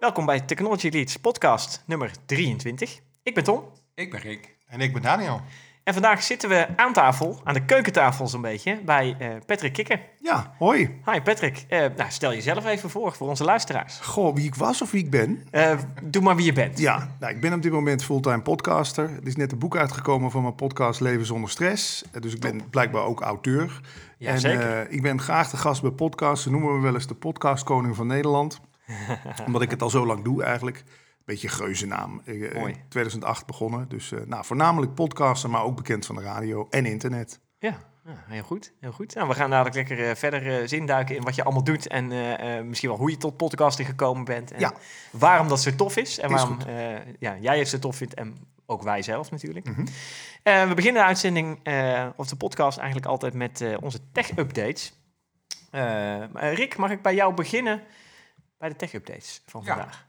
Welkom bij Technology Leads podcast nummer 23. Ik ben Tom Ik ben Rick. En ik ben Daniel. en vandaag zitten we aan tafel, aan de keukentafel zo'n beetje, bij eh, Patrick Kikker. Ja, hoi. Hi Patrick, Eh, nou, stel jezelf even voor voor onze luisteraars. Goh, wie ik was of wie ik ben? Eh, doe maar wie je bent. Ja, nou, ik ben op dit moment fulltime podcaster. Er is net een boek uitgekomen van mijn podcast Leven zonder stress. Dus ik ben blijkbaar ook auteur. Ja, en zeker. eh, ik ben graag de gast bij podcasts. Ze noemen me wel eens de podcastkoning van Nederland. Omdat ik het al zo lang doe eigenlijk. Beetje geuzennaam. Ik, eh, Mooi. In 2008 begonnen. Dus eh, nou, voornamelijk podcaster, maar ook bekend van de radio en internet. Ja, ja, heel goed. Heel goed. Nou, we gaan dadelijk lekker eh, verder eh, zinduiken in wat je allemaal doet. En eh, eh, misschien wel hoe je tot podcasting gekomen bent. En Ja. waarom dat zo tof is. En Is waarom eh, ja, jij het zo tof vindt en ook wij zelf natuurlijk. Mhm. Eh, we beginnen de uitzending eh, of de podcast eigenlijk altijd met eh, onze tech-updates. Eh, Rick, mag ik bij jou beginnen bij de tech-updates van Ja. vandaag?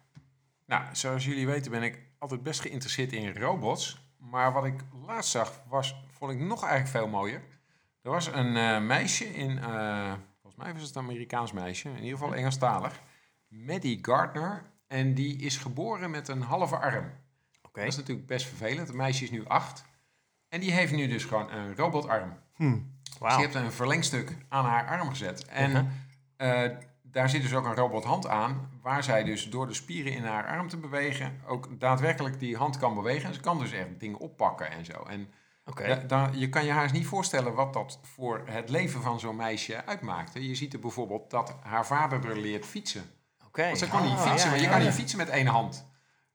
Nou, zoals jullie weten ben ik altijd best geïnteresseerd in robots. Maar wat ik laatst zag, was, vond ik nog eigenlijk veel mooier. Er was een eh, meisje in, eh, volgens mij was het een Amerikaans meisje, in ieder geval Engelstalig. Maddie Gardner. En die is geboren met een halve arm. Oké. Dat is natuurlijk best vervelend. Het meisje is nu acht. En die heeft nu dus gewoon een robotarm. Hm. Dus Wauw. die heeft een verlengstuk aan haar arm gezet. En. Eh, daar zit dus ook een robothand aan, waar zij dus door de spieren in haar arm te bewegen, ook daadwerkelijk die hand kan bewegen. En ze kan dus echt dingen oppakken en zo. En Oké. da- da- je kan je haast niet voorstellen wat dat voor het leven van zo'n meisje uitmaakte. Je ziet er bijvoorbeeld dat haar vader er leert fietsen. Oké. Want ze kan niet Ah, fietsen, ja, maar je ja, kan ja. niet fietsen met één hand.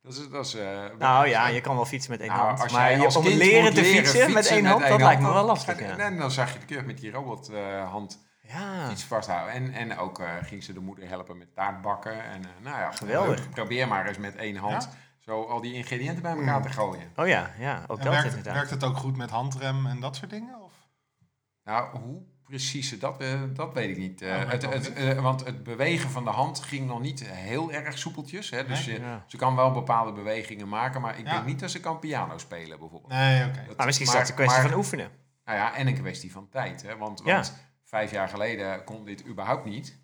Dat is, dat is, eh, Nou ja, je kan wel fietsen met één nou, hand. als Maar jij je, als om leren te fietsen, met één hand, dat lijkt me wel lastig. En dan zag je de keur met die robothand Ja. fiets vasthouden. En, en ook eh, ging ze de moeder helpen met taartbakken. En eh, nou ja, Geweldig. leuk. Probeer maar eens met één hand zo al die ingrediënten bij elkaar te gooien. Oh ja, ja, ook En dat werkt, inderdaad. werkt het ook goed met handrem en dat soort dingen? Of? Nou, hoe precies ze dat, eh, dat weet ik niet. Eh, Ja, maar het, dat het, niet. want het bewegen van de hand ging nog niet heel erg soepeltjes. Hè? Dus Nee? je- Ja. ze kan wel bepaalde bewegingen maken, maar ik Ja. denk niet dat ze kan piano spelen bijvoorbeeld. Nee, oké. Maar misschien is dat een kwestie maar- van oefenen. Nou ja, en een kwestie van tijd. Hè? Want, Ja. want vijf jaar geleden kon dit überhaupt niet.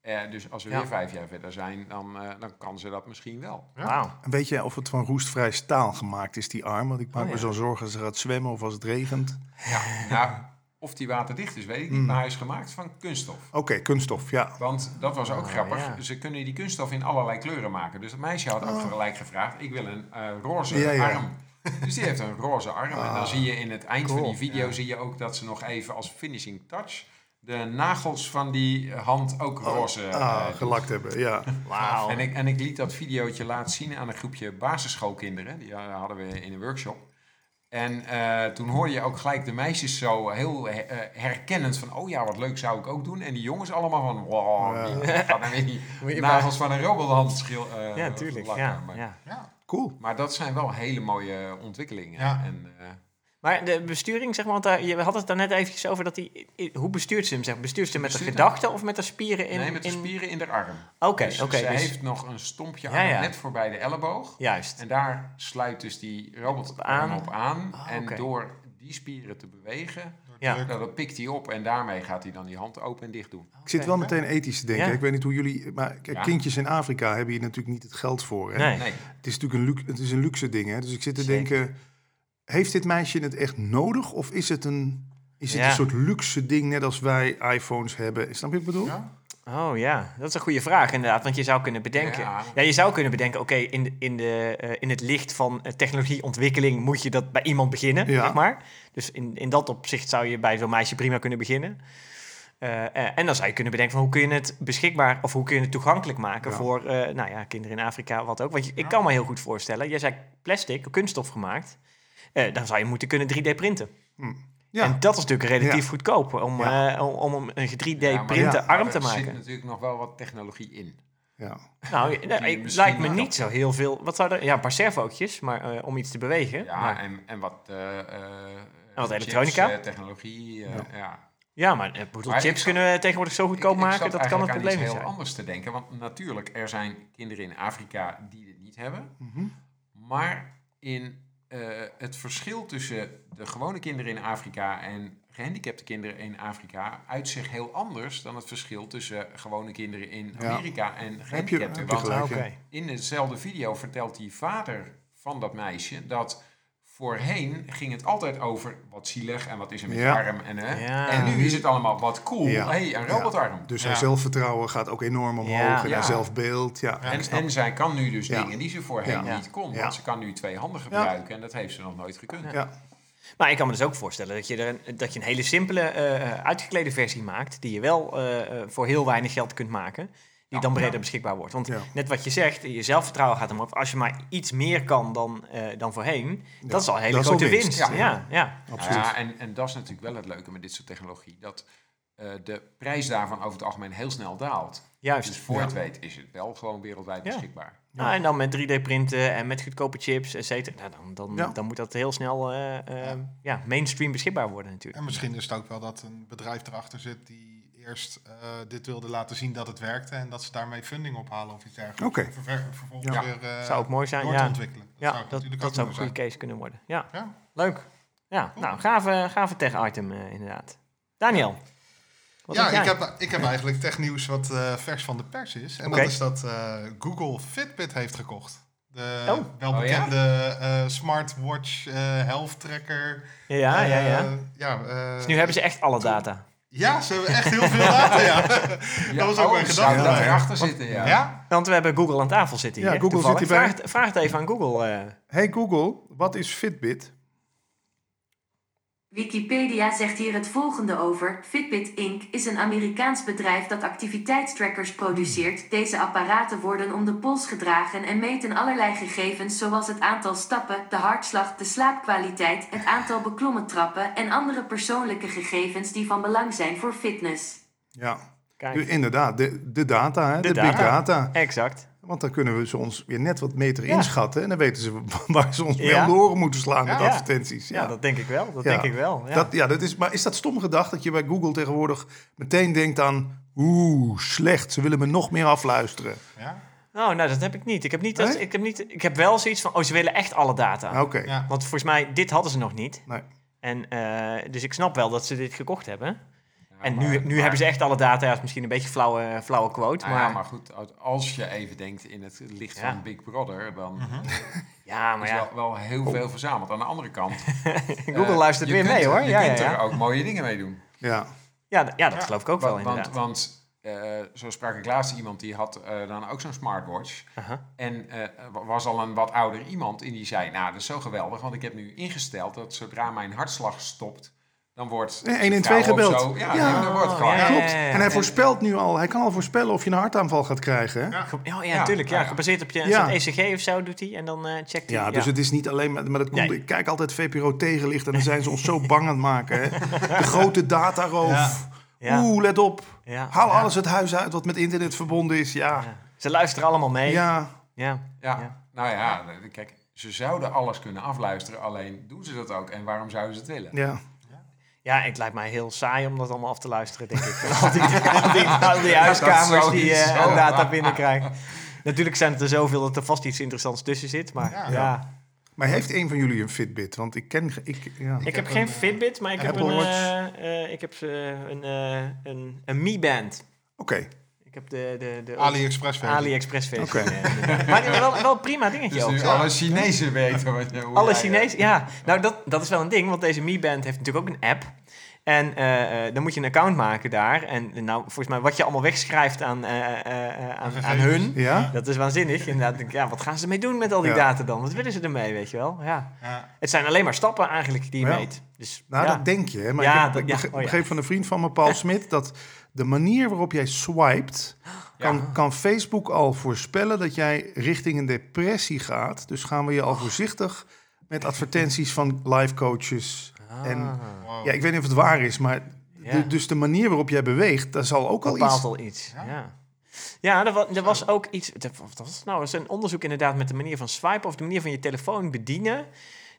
Eh, dus als we Ja. weer vijf jaar verder zijn, dan, eh, dan kan ze dat misschien wel. Ja. Weet je of het van roestvrij staal gemaakt is, die arm? Want ik maak Oh, me ja. zo zorgen als ze gaat zwemmen of als het regent. Ja, nou, of die waterdicht is, weet ik niet. Mm. Maar hij is gemaakt van kunststof. Oké, kunststof, ja. Want dat was ook Ah, grappig. ja. Ze kunnen die kunststof in allerlei kleuren maken. Dus het meisje had ook Oh. gelijk gevraagd: ik wil een eh, roze Ja, ja. arm. Dus die heeft een roze arm. En dan Ah, zie je in het eind van die video Ja. zie je ook dat ze nog even als finishing touch de nagels van die hand ook roze eh, Ah, doet. gelakt hebben, ja. Wauw. En ik, en ik liet dat videootje laten zien aan een groepje basisschoolkinderen. Die eh, hadden we in een workshop. En eh, toen hoorde je ook gelijk de meisjes zo heel eh, herkennend van... oh ja, wat leuk zou ik ook doen. En die jongens allemaal van... wow, Ja. die gaat weer die nagels van een robothand schil, eh, ja, tuurlijk. lakken. Ja, Maar, ja. Ja. Cool. maar dat zijn wel hele mooie ontwikkelingen. Ja. En, eh, Maar de besturing, zeg maar, want daar, je had het daar net eventjes over dat die. i- Hoe bestuurt ze hem? Zeg, bestuurt ze hem met de gedachten of met de spieren in? nee, met de in- spieren in de arm. Oké, Dus oké. ze dus- heeft nog een stompje Ja, arm ja. net voorbij de elleboog. Juist. En daar sluit dus die robot aan. aan. op aan. Ah, en door die spieren te bewegen, Ja. nou, dat pikt hij op en daarmee gaat hij dan die hand open en dicht doen. Ik zit wel meteen ethisch te denken. Ja. Ik weet niet hoe jullie... Maar kijk, Ja. kindjes in Afrika hebben hier natuurlijk niet het geld voor. Hè? Nee. Nee, Het is natuurlijk een, lu- het is een luxe ding. Hè? Dus ik zit te Zeker. denken... Heeft dit meisje het echt nodig? Of is het een, is het Ja. een soort luxe ding, net als wij iPhones hebben? Snap je wat ik bedoel? Ja? Oh ja, dat is een goede vraag inderdaad. Want je zou kunnen bedenken. Ja, Ja. je zou kunnen bedenken, oké, in, in, de, eh, in het licht van eh, technologieontwikkeling moet je dat bij iemand beginnen, Ja. zeg maar. Dus in, in dat opzicht zou je bij zo'n meisje prima kunnen beginnen. Eh, en dan zou je kunnen bedenken van hoe kun je het beschikbaar of hoe kun je het toegankelijk maken Ja. voor nou ja, kinderen in Afrika, wat ook. Want ik kan me heel goed voorstellen, jij zei plastic, kunststof gemaakt. Dan zou je moeten kunnen 3D printen. Ja. En dat is natuurlijk relatief Ja. goedkoop om, Ja. eh, om, om een 3D Ja, maar printen ja, arm maar te er maken. zit natuurlijk nog wel wat technologie in. ja. Nou, ik- misschien lijkt me niet zo heel veel. Wat zou er? Ja, een paar servootjes, maar eh, om iets te bewegen. Ja, maar, en, en wat, eh, eh, wat chips, elektronica. technologie, eh, Ja. ja. ja, maar Maar chips ik kunnen we tegenwoordig zo goedkoop Ik- maken. Dat kan het probleem zijn. heel anders te denken. Want natuurlijk, er zijn kinderen in Afrika die dit niet hebben. Mhm. Maar in eh, het verschil tussen de gewone kinderen in Afrika en gehandicapte kinderen in Afrika uit zich heel anders dan het verschil tussen gewone kinderen in Ja. Amerika en Heb je, heb je Want gelijk. Oké. ja. in dezelfde video vertelt die vader van dat meisje dat voorheen ging het altijd over wat zielig en wat is er met Ja. arm. En, hè? Ja. en nu is het allemaal wat cool. Ja. hey, een robotarm. Dus Ja. zijn zelfvertrouwen gaat ook enorm omhoog. Ja. En Ja. haar zelfbeeld. Ja. En, en zij kan nu dus Ja. dingen die ze voorheen Ja. niet kon. Ja. Want ze kan nu twee handen gebruiken en dat heeft ze nog nooit gekund. ja. Maar ik kan me dus ook voorstellen dat je, er een, dat je een hele simpele, eh, uitgeklede versie maakt, die je wel eh, voor heel weinig geld kunt maken, die Ja. dan breder beschikbaar wordt. Want Ja. net wat je zegt, je zelfvertrouwen gaat omhoog. Als je maar iets meer kan dan, eh, dan voorheen, dat is al een hele dat grote winst. winst. Ja, Ja. ja. Absoluut. Ja, en, en dat is natuurlijk wel het leuke met dit soort technologie. Dat eh, de prijs daarvan over het algemeen heel snel daalt. juist. Dus voor Ja. het weet is het wel gewoon wereldwijd Ja. beschikbaar. Nou, en dan met 3D-printen en met goedkope chips, et cetera. Nou, dan, dan, Ja. dan moet dat heel snel eh, eh, ja. mainstream beschikbaar worden natuurlijk. En misschien is het ook wel dat een bedrijf erachter zit die eerst eh, dit wilde laten zien dat het werkte en dat ze daarmee funding ophalen of iets dergelijks. Oké. Ver- ver- vervolgens Ja. weer eh, zou ook mooi zijn, door te ja. ontwikkelen. Dat Ja, zou dat, natuurlijk dat ook zou een goede case kunnen worden. Ja. Ja. leuk. Ja, nou, gave, gave tech-item eh, inderdaad. Daniel, wat ja, ik heb, ik heb eigenlijk technieuws wat eh, vers van de pers is. En dat is dat eh, Google Fitbit heeft gekocht. De Oh. welbekende eh, smartwatch eh, health tracker. Ja, ja, ja. Ja, eh, Dus nu hebben ze echt alle data. Ja, ze hebben echt heel veel data, ja. dat was ook oh, mijn gedachte. dat Ja. erachter zitten, ja. Ja? Want we hebben Google aan tafel zitten Ja, hier. Google toevallig. zit hierbij. Vraag, het- vraag het even aan Google. eh. Hey Google, wat is Fitbit? Wikipedia zegt hier het volgende over. Fitbit Inc. is een Amerikaans bedrijf dat activiteitstrackers produceert. Deze apparaten worden om de pols gedragen en meten allerlei gegevens zoals het aantal stappen, de hartslag, de slaapkwaliteit, het aantal beklommen trappen en andere persoonlijke gegevens die van belang zijn voor fitness. Ja, Kijk, dus inderdaad, de, de data, hè, de, De big data. data. exact. Want dan kunnen we ze ons weer net wat beter Ja. inschatten. En dan weten ze waar ze ons mee Ja. om de oren moeten slaan met Ja. advertenties. Ja, Ja, dat denk ik wel. Dat Ja. denk ik wel. Ja. Dat, ja, dat is, maar is dat stom gedacht dat je bij Google tegenwoordig meteen denkt aan... Oeh, slecht, ze willen me nog meer afluisteren. Ja? Oh, nou, dat heb ik niet. Ik heb, niet dat, Nee? ik, heb niet ik heb wel zoiets van, oh, ze willen echt alle data. Oké, Ja. Want volgens mij, dit hadden ze nog niet. nee. En, eh, dus ik snap wel dat ze dit gekocht hebben. En maar- nu, nu maar- hebben ze echt alle data. Ja, dat is misschien een beetje een flauwe, flauwe quote. Nou ja, maar, maar goed, als je even denkt in het licht Ja. van Big Brother, dan ja, maar is ja, wel, wel heel veel verzameld. Aan de andere kant, Google eh, luistert weer kunt mee er- hoor. Je Ja, ja, kunt er ja. ook mooie dingen mee doen. Ja, Ja, d- ja, dat Ja. geloof ik ook wel want, want, inderdaad. want eh, zo sprak ik laatst iemand die had eh, dan ook zo'n smartwatch. Aha. En eh, was al een wat ouder iemand. En die zei, nou dat is zo geweldig. Want ik heb nu ingesteld dat zodra mijn hartslag stopt, dan wordt... Nee, de 112 vrouw of gebeld. zo- Ja, Ja. dan wordt Oh, gewoon... ja, klopt. ja, ja. En hij voorspelt nu al, hij kan al voorspellen of je een hartaanval gaat krijgen. Hè? Ja. Ge- Ja, natuurlijk. Ja, ja. gebaseerd op je Ja. een ECG of zo doet hij. En dan eh checkt hij. Ja, dus het is niet alleen maar, maar dat komt, Nee. ik kijk altijd VPRO tegenlicht en dan zijn ze ons zo bang aan het maken. Hè? De grote dataroof. Ja. Ja. Oeh, let op. Ja. Haal Ja. alles het huis uit wat met internet verbonden is. Ja, Ja. Ze luisteren allemaal mee. Ja. ja. Ja. Ja, Ja. nou ja, kijk, ze zouden alles kunnen afluisteren, alleen doen ze dat ook. En waarom zouden ze het willen? ja. Ja, het lijkt mij heel saai om dat allemaal af te luisteren, denk ik. al, die, al, die, al die huiskamers die eh, sowieso. aan data binnenkrijgen. Natuurlijk zijn het er zoveel dat er vast iets interessants tussen zit. Maar ja, Ja. Maar heeft een van jullie een Fitbit? Want ik ken... Ik, ja. ik, heb heb geen een, Fitbit, maar ik heb een, eh, eh, ik heb, eh, een, eh, een, een Mi Band. Oké, Ik heb de, de, de AliExpress versie. AliExpress versie. Oké. inderdaad. maar wel, wel een prima dingetje Dus ook. zo. alle Chinezen weten wat je... hoe Alle eh, Chinezen, ja. Nou, dat, dat is wel een ding, want deze Mi Band heeft natuurlijk ook een app. En eh, eh, dan moet je een account maken daar. En nou, volgens mij wat je allemaal wegschrijft aan, eh, eh, eh, aan, aan hun, ja? dat is waanzinnig. Inderdaad, denk ik, ja, wat gaan ze ermee doen met al die Ja. data dan? Wat willen ze ermee, weet je wel? Ja. Ja. Het zijn alleen maar stappen eigenlijk die je Ja. meet. Dus, Nou, ja. dat denk je. Maar Ja, ik, heb, dat- ik Oh, begreep van een vriend van me, Paul Smit, dat de manier waarop jij swipet, kan, kan Facebook al voorspellen dat jij richting een depressie gaat. Dus gaan we je al voorzichtig met advertenties van life coaches. En Wow. ja, ik weet niet of het waar is, maar Ja. de- dus de manier waarop jij beweegt, dat zal ook al bepaalt iets. al iets. Ja. Ja, ja. er, was, er was ook iets. Wat was het nou? Er is een onderzoek inderdaad met de manier van swipen of de manier van je telefoon bedienen.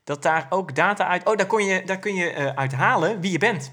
Dat daar ook data uit. Oh, daar, kon je, daar kun je eh, uit halen wie je bent.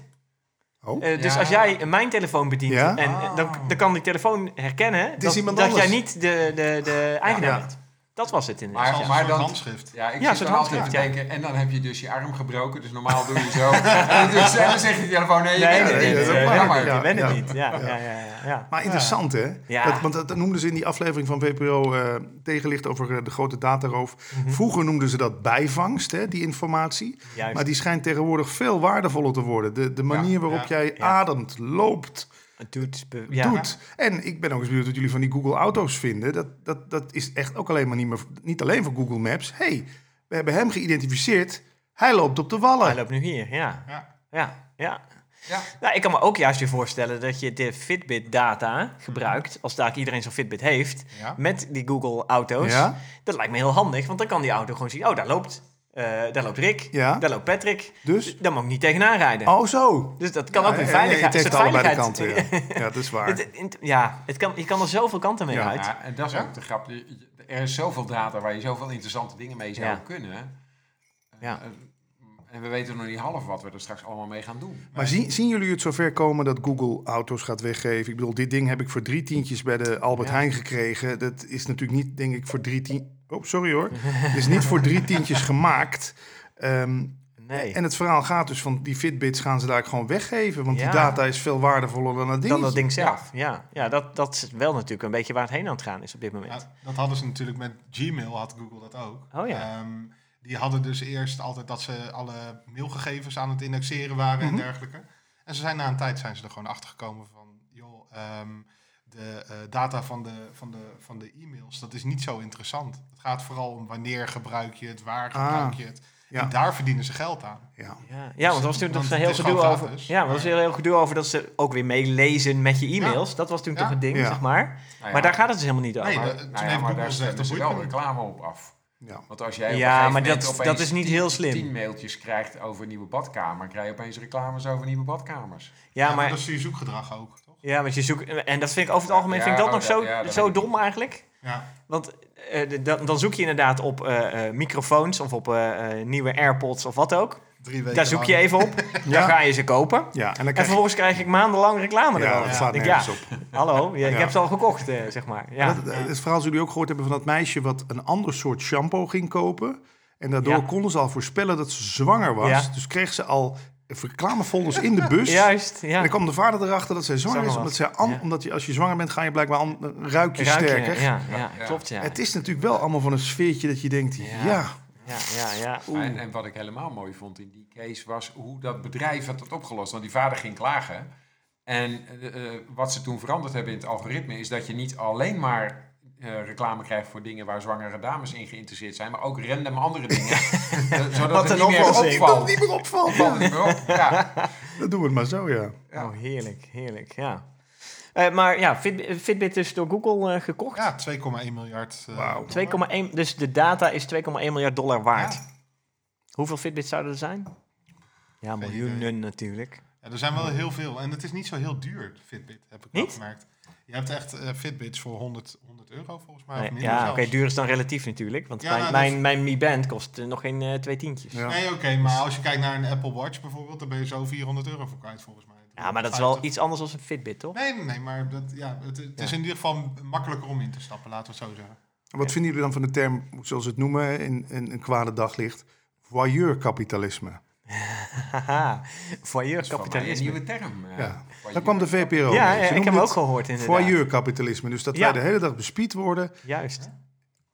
Oh, Eh, dus Ja. als jij mijn telefoon bedient, Ja? en, eh, dan, dan kan die telefoon herkennen dat, dat jij niet de, de, de eigenaar Ja. bent. Dat was het inderdaad. Maar- Als ja. een maar dan- handschrift. Ja, ik Ja, zit er altijd te denken. En dan heb je dus je arm gebroken. Dus normaal doe je zo. en dus, dan zegt die telefoon, nee, je Nee, bent nee, het nee, niet. nee, je bent het ja. niet. Ja, ja, ja. Maar interessant, hè? Ja. Dat, want dat, noemden ze in die aflevering van VPRO eh, tegenlicht over eh, de grote dataroof. Mhm. Vroeger noemden ze dat bijvangst, hè, die informatie. Juist. Maar die schijnt tegenwoordig veel waardevoller te worden. De, de manier waarop ja, jij ja. ademt, loopt, Het doet, ja. doet. En ik ben ook eens benieuwd wat jullie van die Google Auto's vinden. Dat, dat, dat is echt ook alleen maar niet meer, niet alleen voor Google Maps. hey, we hebben hem geïdentificeerd. Hij loopt op de wallen. Hij loopt nu hier, ja. Ja. Ja, ja. Ja. Nou, ik kan me ook juist weer voorstellen dat je de Fitbit-data gebruikt, als daar iedereen zo'n Fitbit heeft, Ja. met die Google-auto's. Ja? Dat lijkt me heel handig, want dan kan die auto gewoon zien, oh, daar loopt, eh, daar loopt Rick, Ja. daar loopt Patrick. Dus? Daar moet ik niet tegenaan rijden. Oh, zo. Dus dat kan Ja, ook weer ja, veiligheid. Het een heeft allebei de veiligheid- kanten, ja. ja, dat is waar. Het- het- ja, het kan, je kan er zoveel kanten mee Ja. uit. Ja, en dat is Ja? ook de grap. Er is zoveel data waar je zoveel interessante dingen mee zou Ja. kunnen. Ja. Eh, En we weten nog niet half wat we er straks allemaal mee gaan doen. Maar zien, zien jullie het zover komen dat Google auto's gaat weggeven? Ik bedoel, dit ding heb ik voor drie tientjes bij de Albert Ja. Heijn gekregen. Dat is natuurlijk niet, denk ik, voor drie tientjes... Oh, sorry hoor. Het is niet voor drie tientjes gemaakt. Ehm, Nee. En het verhaal gaat dus van die Fitbits gaan ze daar gewoon weggeven. Want Ja. die data is veel waardevoller dan dat ding. dan dat ding zelf. Ja, ja dat, dat is wel natuurlijk een beetje waar het heen aan het gaan is op dit moment. Ja, dat hadden ze natuurlijk met Gmail, had Google dat ook. Oh ja. Ehm, die hadden dus eerst altijd dat ze alle mailgegevens aan het indexeren waren Mhm. en dergelijke. En ze zijn na een tijd zijn ze er gewoon achter gekomen van, joh, ehm, de eh, data van de, van, de, van de e-mails, dat is niet zo interessant. Het gaat vooral om wanneer gebruik je het, waar Ah, gebruik je het. ja. En daar verdienen ze geld aan. Ja. Ja, ja want er was toen nog een heel is gedoe over. gratis, Ja, maar er was maar- heel, heel gedoe over dat ze ook weer meelezen met je e-mails. Dat was toen Ja. toch een ding, Ja. zeg maar. Nou ja, Maar daar gaat het dus helemaal niet over. Nee, maar, de- toen nou maar daar dat boeit wel reclame op af. Ja. Want als jij Ja, maar dat- dat is niet tien- heel slim. tien mailtjes krijgt over een nieuwe badkamer, krijg je opeens reclames over nieuwe badkamers. ja, maar, dat is je zoekgedrag ook? Ja, want je zoekt. En dat vind ik over het algemeen Ja, vind ik dat oh, nog ja, zo, ja, dat zo dom eigenlijk. Ja. Want eh, de- dan, dan zoek je inderdaad op eh, eh, microfoons of op eh, eh, nieuwe AirPods of wat ook. Drie weken Daar zoek je lang. even op. Daar ga je ze kopen. Ja, en dan krijg vervolgens krijg ik maandenlang reclame Ja, erover. dat slaat Ik nergens ja, op. hallo, ja, ik heb ze al gekocht, zeg maar. Ja. Dat, het verhaal zullen jullie ook gehoord hebben van dat meisje wat een ander soort shampoo ging kopen. En daardoor Ja. konden ze al voorspellen dat ze zwanger was. Ja. Dus kreeg ze al reclamefolders in de bus. Juist, En ja. dan kwam de vader erachter dat zij zwanger is. Omdat, zij an- Ja. omdat je, als je zwanger bent, ga je blijkbaar an, ruik je Ruik je, sterker. Ja, ja, Ja. klopt, ja. Het is natuurlijk wel allemaal van een sfeertje dat je denkt, ja, Ja. Ja, ja. En, en wat ik helemaal mooi vond in die case was hoe dat bedrijf het had opgelost. Want die vader ging klagen. En eh, eh, wat ze toen veranderd hebben in het algoritme is dat je niet alleen maar eh, reclame krijgt voor dingen waar zwangere dames in geïnteresseerd zijn, maar ook random andere dingen. Zodat Wat het niet meer opvalt. niet meer opvalt. Valt niet meer op. Ja. Dan doen we het maar zo, ja. Ja. Oh, heerlijk, heerlijk, ja. Eh, maar ja, Fit- Fitbit is door Google eh, gekocht. Ja, 2,1 miljard. eh, Wauw. dollar. 2,1, dus de data is 2,1 miljard dollar waard. Ja. Hoeveel Fitbits zouden er zijn? Ja, miljoenen natuurlijk. Ja, er zijn wel heel veel. En het is niet zo heel duur, Fitbit, heb ik Niet? gemerkt. Je hebt echt eh, Fitbits voor 100, 100 euro volgens mij. Nee, of minder ja, oké, duur is dan relatief natuurlijk. Want Ja, mijn, nou, mijn, dat- mijn Mi Band kost eh, nog geen eh, twee tientjes. Ja. Ja. Nee, oké, maar als je kijkt naar een Apple Watch bijvoorbeeld, dan ben je zo 400 euro voor kwijt volgens mij. maar dat is wel 50. iets anders dan een Fitbit, toch? Nee, nee, nee, maar dat, ja, het, het is Ja. in ieder geval makkelijker om in te stappen, laten we het zo zeggen. Wat vinden jullie dan van de term, zoals ze het noemen, in, in een kwade daglicht? Voyeur-kapitalisme. Haha, voyeur Dat is voor mij een nieuwe term. eh, Ja. Daar kwam de VPRO Ja, Ze ik heb hem ook het gehoord inderdaad. Voyeur-kapitalisme. Dus dat Ja. wij de hele dag bespied worden. Juist,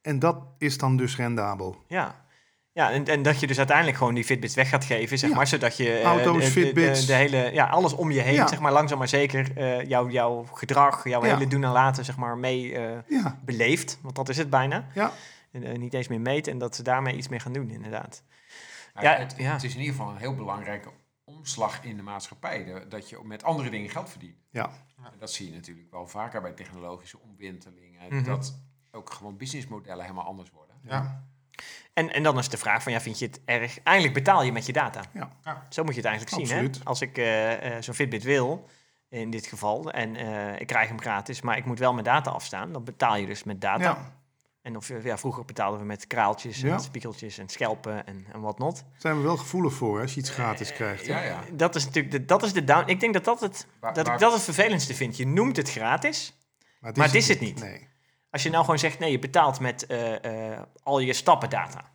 En dat is dan dus rendabel. ja. Ja, en, en dat je dus uiteindelijk gewoon die Fitbits weg gaat geven, zeg Ja. maar. Zodat je eh, Auto's, de, de- de- Fitbits. De, hele, ja, alles om je heen, Ja. zeg maar, langzaam maar zeker eh, jouw, jouw gedrag, jouw Ja. hele doen en laten, zeg maar, mee eh, Ja, beleeft. Want dat is het bijna. ja. En, eh, niet eens meer meet en dat ze daarmee iets mee gaan doen, inderdaad. Ja, het, ja. het is in ieder geval een heel belangrijke omslag in de maatschappij. de- dat je met andere dingen geld verdient. Ja. En dat zie je natuurlijk wel vaker bij technologische omwentelingen. Mhm. Dat ook gewoon businessmodellen helemaal anders worden. Ja. En, en dan is de vraag van, ja, vind je het erg? Eindelijk betaal je met je data. Ja. Ja. Zo moet je het eigenlijk zien, hè? Als ik eh, eh, zo'n Fitbit wil, in dit geval, en eh, ik krijg hem gratis, maar ik moet wel mijn data afstaan, dan betaal je dus met data. ja. En of, ja, vroeger betaalden we met kraaltjes Ja. en spiegeltjes en schelpen en, en wat not. Daar zijn we wel gevoelig voor hè, als je iets gratis krijgt. hè. Ja, ja. Dat is natuurlijk de, dat is de down. Ik denk dat dat het, Waar- dat ik dat het vervelendste vind. Je noemt het gratis, Maar Maar het is het niet. Nee. Als je nou gewoon zegt, nee, je betaalt met eh, eh, al je stappendata.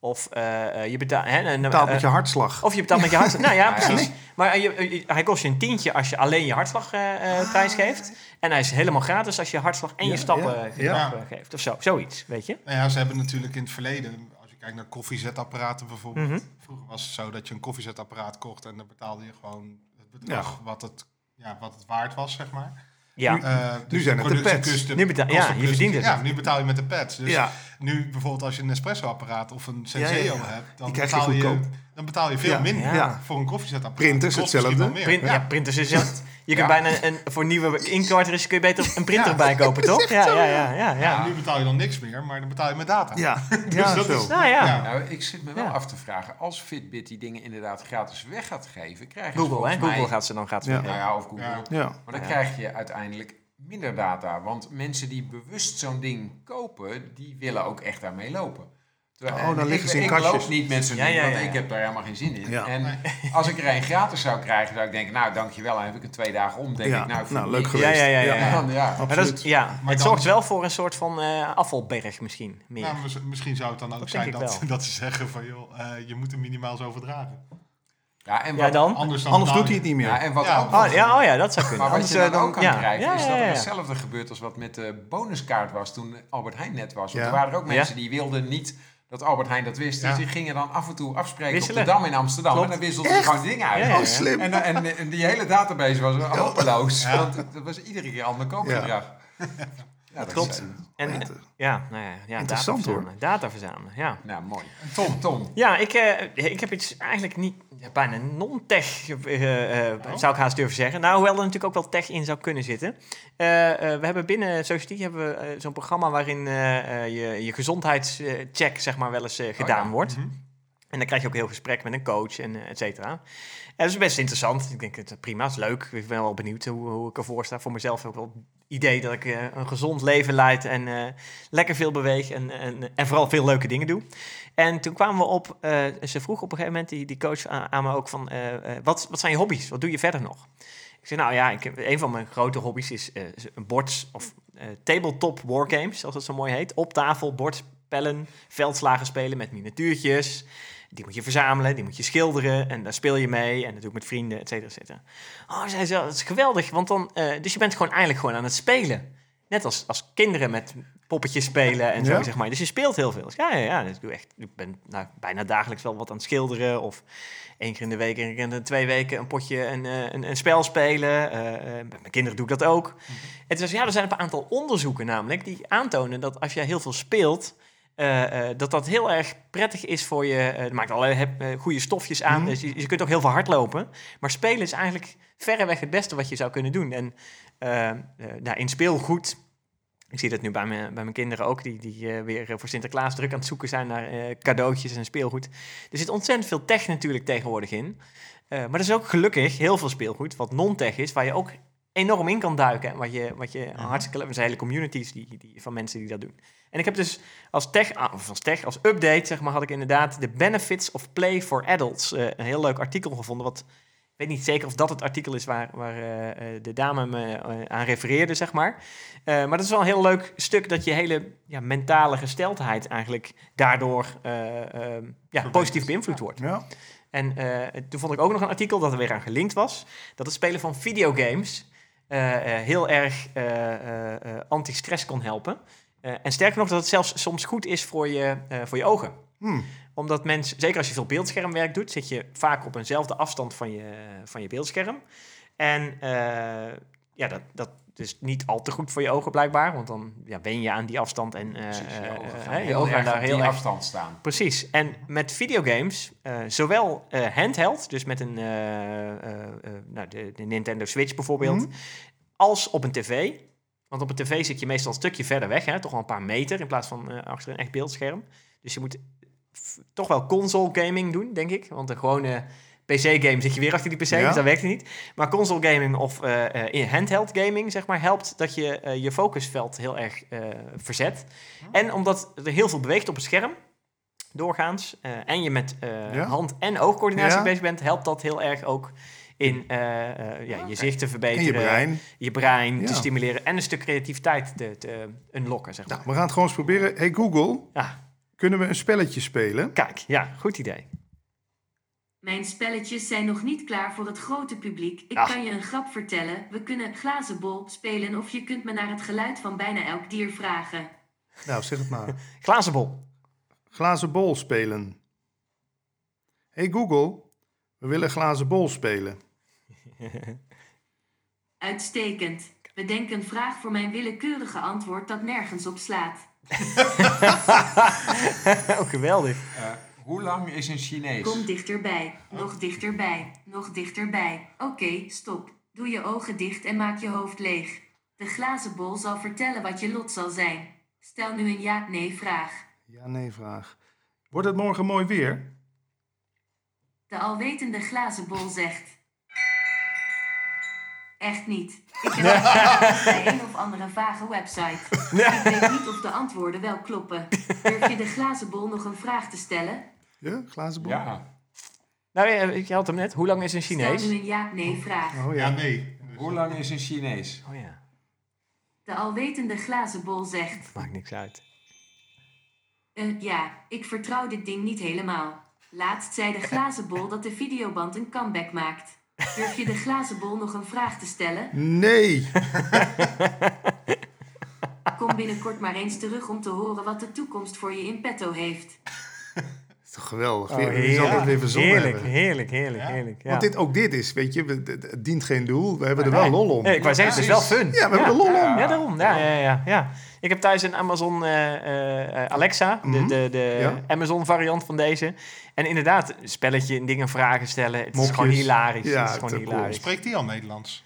Of eh, eh, je betaalt... Hè, Betaalt eh, met je hartslag. Of je betaalt met je hartslag. nou ja, precies. Maar je, hij kost je een tientje als je alleen je hartslagprijs prijs geeft. En hij is helemaal gratis als je hartslag en je stappen ja, eh, ja. eh, geeft. Of zo, zoiets, weet je. Nou ja, ze hebben natuurlijk in het verleden, als je kijkt naar koffiezetapparaten bijvoorbeeld. Mhm. Vroeger was het zo dat je een koffiezetapparaat kocht en dan betaalde je gewoon het bedrag wat, het, ja, wat het waard was, zeg maar. Ja, Nu- Eh, dus zijn de het de pads. custom- Nu betaal- ja, je plus- verdient het. Ja, nu betaal je met de pads. Dus ja, nu bijvoorbeeld als je een Espresso-apparaat of een Senseo Ja, ja, ja. hebt, dan je betaal je, dan betaal je veel Ja, minder ja. voor een koffiezetapparaat. Printers hetzelfde. Print, ja. printers is het. Je kunt Ja. bijna een, voor nieuwe incartridges kun je beter een printer Ja. bij kopen, toch? Ja, ja, ja, ja, nu betaal je dan niks meer, maar dan betaal je met data. ja, ja, dat zo. is- Nou ja, Ja. Nou, ik zit me wel Ja. af te vragen, als Fitbit die dingen inderdaad gratis weg gaat geven, krijgen ze Google, hè? Google gaat ze dan gaat ze. Ja. Nou ja, of Google. Ja. Ja. Maar dan Ja. krijg je uiteindelijk minder data. Want mensen die bewust zo'n ding kopen, die willen ook echt daarmee lopen. Terwijl- Oh, dan en liggen ik, ze in ik kastjes. loop niet met zo'n Ja, ja, want ik heb daar helemaal geen zin in. Ja. En als ik er een gratis zou krijgen, zou ik denken, nou dankjewel, dan heb ik een twee dagen om. Denk Ja, ik, nou, nou, ik leuk geweest. Ja, ja, ja, ja. Ja, ja. Maar dat is, ja, het dan- zorgt wel voor een soort van eh, afvalberg misschien. Meer. Nou, mis- misschien zou het dan ook Dat zijn ik dat, dat ze zeggen van joh, eh, je moet er minimaal zoveel dragen. Ja, en ja, wat, dan? Anders, dan Anders doet hij het niet meer. ja, en wat oh, ja, oh ja, dat zou kunnen. Maar wat Anders, je dan eh, ook kan ja. krijgen, Ja, is ja, dat er ja. hetzelfde gebeurt als wat met de bonuskaart was toen Albert Heijn net was. Want Ja. er waren er ook Ja. mensen die wilden niet dat Albert Heijn dat wist. Ja. Dus die gingen dan af en toe afspreken Wisselen. op de Dam in Amsterdam. Klopt. En dan wisselden ze gewoon dingen uit. Ja, ja, ja. Oh, slim. En, en, en die hele database was hopeloos. Ja. Want dat was iedere keer ander koopgedrag. Ja, dat klopt. eh, En, ja, nou ja, ja Interessant, data hoor. verzamelen. Data verzamelen, ja. nou, mooi. Tom. Tom. Ja, ik, eh, ik heb iets eigenlijk niet, ja, bijna non-tech, eh, eh, zou ik haast durven zeggen. Nou, hoewel er natuurlijk ook wel tech in zou kunnen zitten. Eh, eh, we hebben binnen Society hebben we zo'n programma waarin eh, eh, je, je gezondheidscheck zeg maar wel eens gedaan ja. wordt. Mhm. En dan krijg je ook heel gesprek met een coach en et cetera. Dat is best interessant. Ik denk, het is prima, het is leuk. Ik ben wel benieuwd hoe, hoe ik ervoor sta. Voor mezelf ook wel idee dat ik eh, een gezond leven leid en eh, lekker veel beweeg en, en, en vooral veel leuke dingen doe. En toen kwamen we op, eh, ze vroeg op een gegeven moment, die, die coach aan, me ook van, eh, eh, wat, wat zijn je hobby's? Wat doe je verder nog? Ik zei, nou ja, een van mijn grote hobby's is eh, een bord of eh, tabletop wargames, zoals het zo mooi heet. Op tafel, bordspellen, veldslagen spelen met miniatuurtjes. Die moet je verzamelen, die moet je schilderen en daar speel je mee. En dat doe ik met vrienden, et cetera, et cetera. Oh, zei ze, dat is geweldig, want dan... eh, dus je bent gewoon eigenlijk gewoon aan het spelen. Net als, als kinderen met poppetjes spelen en zo, Ja. zeg maar. Dus je speelt heel veel. Dus ja, ja, ja. Dus ik, doe echt, ik ben nou, bijna dagelijks wel wat aan het schilderen. Of één keer in de week, één keer in de twee weken een potje een, eh, een, een spel spelen. Eh, met mijn kinderen doe ik dat ook. En toen zei ze, ja, er zijn een aantal onderzoeken namelijk... die aantonen dat als jij heel veel speelt... eh, eh, dat dat heel erg prettig is voor je. eh, Het maakt allerlei heb- goede stofjes aan. Mhm. Dus je, je kunt ook heel veel hardlopen. Maar spelen is eigenlijk verreweg het beste wat je zou kunnen doen. En nou, in speelgoed. Ik zie dat nu bij mijn, bij mijn kinderen ook, die, die weer voor Sinterklaas druk aan het zoeken zijn naar cadeautjes en speelgoed. Er zit ontzettend veel tech natuurlijk tegenwoordig in. Maar er is ook gelukkig heel veel speelgoed wat non-tech is, waar je ook enorm in kan duiken. En wat je, wat je hartstikke leuk... Er zijn hele communities die, die, van mensen die dat doen. En ik heb dus als tech, ah, of als tech, als update, zeg maar, had ik inderdaad de Benefits of Play for Adults. eh, een heel leuk artikel gevonden, wat... Ik weet niet zeker of dat het artikel is waar, waar eh, eh, de dame me aan refereerde, zeg maar. Maar dat is wel een heel leuk stuk dat je hele ja, mentale gesteldheid eigenlijk daardoor eh, eh, ja, positief beïnvloed wordt. Ja. En toen vond ik ook nog een artikel dat er weer aan gelinkt was. Dat het spelen van videogames heel erg anti-stress kon helpen. Eh, en sterker nog, dat het zelfs soms goed is voor je, eh, voor je ogen. Hm. Omdat mensen, zeker als je veel beeldschermwerk doet, zit je vaak op eenzelfde afstand van je, van je beeldscherm. En eh, ja, dat, dat is niet al te goed voor je ogen blijkbaar. Want dan ja, wen je aan die afstand en Precies, je ogen gaan je heel ogen gaan erg daar op heel die erg afstand staan. Precies. En met videogames, zowel handheld, dus met een nou, de, de Nintendo Switch bijvoorbeeld, Mhm. als op een tv. Want op een tv zit je meestal een stukje verder weg, hè, toch wel een paar meter in plaats van eh, achter een echt beeldscherm. Dus je moet toch wel console gaming doen, denk ik. Want een gewone PC-game zit je weer achter die PC, Ja. dus dat werkt het niet. Maar console gaming of in handheld gaming, zeg maar, helpt dat je je focusveld heel erg verzet. En omdat er heel veel beweegt op het scherm, doorgaans, en je met Ja. hand- en oogcoördinatie Ja. bezig bent, helpt dat heel erg ook in eh, eh, ja, je zicht te En verbeteren. je brein. je brein te stimuleren en een stuk creativiteit te, te unlocken, zeg maar. Nou, we gaan het gewoon eens proberen. Hey Google, Ja, kunnen we een spelletje spelen? kijk, ja, goed idee. Mijn spelletjes zijn nog niet klaar voor het grote publiek. Ik Ach. kan je een grap vertellen. We kunnen glazen bol spelen of je kunt me naar het geluid van bijna elk dier vragen. Nou, zeg het maar. Glazen bol. Glazen bol spelen. Hey Google, we willen glazen bol spelen. Uitstekend. Bedenk een vraag voor mijn willekeurige antwoord dat nergens op slaat. oh, geweldig. Eh, hoe lang is een Chinees? Kom dichterbij. Nog dichterbij. Nog dichterbij. Oké, stop. Doe je ogen dicht en maak je hoofd leeg. De glazen bol zal vertellen wat je lot zal zijn. Stel nu een ja-nee vraag. Ja, nee, vraag. Wordt het morgen mooi weer? De alwetende glazen bol zegt. Echt niet. Ik heb het bij een of andere vage website. Ik weet niet of de antwoorden wel kloppen. Durf je de glazen bol nog een vraag te stellen? Ja, glazen bol? Ja. Nou, je had hem net. Hoe lang is een Stel Chinees? nu een ja-nee vraag. Oh Ja, nee. Hoe lang is een Chinees? Oh ja, De alwetende glazen bol zegt. maakt niks uit. Eh, ja, ik vertrouw dit ding niet helemaal. Laatst zei de glazen bol dat de videoband een comeback maakt. Durf je de glazen bol nog een vraag te stellen? Nee! Kom binnenkort maar eens terug om te horen wat de toekomst voor je in petto heeft. Dat is toch geweldig. Oh, zal weer verzonnen heerlijk, hebben. heerlijk, heerlijk, Ja. heerlijk. Ja. Want dit, ook dit is, weet je, het, dient geen doel. We hebben er wel lol om. Nee, ik wou zeggen, het is wel fun. Ja, we hebben er lol om. Ja, daarom. Ja, ja, ja, ja. Ik heb thuis een Amazon eh, eh, Alexa, de, Mhm. de, de Ja. Amazon variant van deze. En inderdaad, een spelletje, dingen vragen stellen. Het is gewoon hilarisch. Ja, het is gewoon hilarisch. Spreekt die al Nederlands?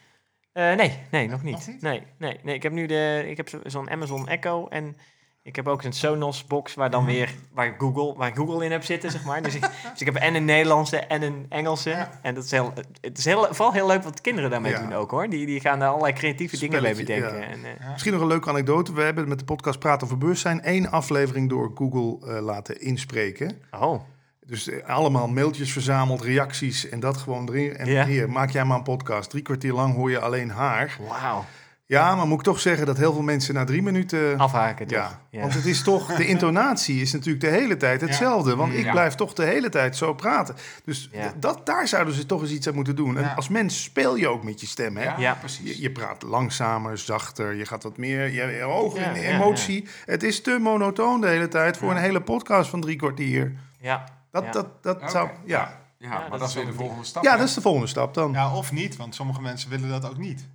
Eh, nee, nee, nog niet. Nog niet? Nee, nee, nee. Ik heb nu de, ik heb zo- zo'n Amazon Echo en ik heb ook een Sonos box waar dan weer waar Google, waar Google in heb zitten, zeg maar. Dus ik, dus ik heb en een Nederlandse en een Engelse. Ja. En dat is heel, het is heel, vooral heel leuk wat kinderen daarmee Ja. doen ook hoor. Die, die gaan daar allerlei creatieve dingen mee bedenken. ja. En, eh, Misschien nog een leuke anekdote. We hebben met de podcast Praten over Bewustzijn één aflevering door Google eh, laten inspreken. oh, Dus eh, allemaal mailtjes verzameld, reacties en dat gewoon erin. En hier, maak jij maar een podcast. Drie kwartier lang hoor je alleen haar. wauw. Ja, maar moet ik toch zeggen dat heel veel mensen na drie minuten... Afhaken toch? Ja, want het is toch, de intonatie is natuurlijk de hele tijd hetzelfde. Want ik Ja. blijf toch de hele tijd zo praten. Dus dat, daar zouden ze toch eens iets aan moeten doen. En Ja. als mens speel je ook met je stem, hè? Ja, Ja. precies. Je, je praat langzamer, zachter, je gaat wat meer, je, hoger Ja, in de ja, emotie. Het is te monotoon de hele tijd voor Ja. een hele podcast van drie kwartier. Ja. Dat, Ja. dat, dat zou, ja. Ja, Ja, maar dat dat, is weer de volgende stap. ja, hè? dat is de volgende stap dan. Ja, of niet, want sommige mensen willen dat ook niet.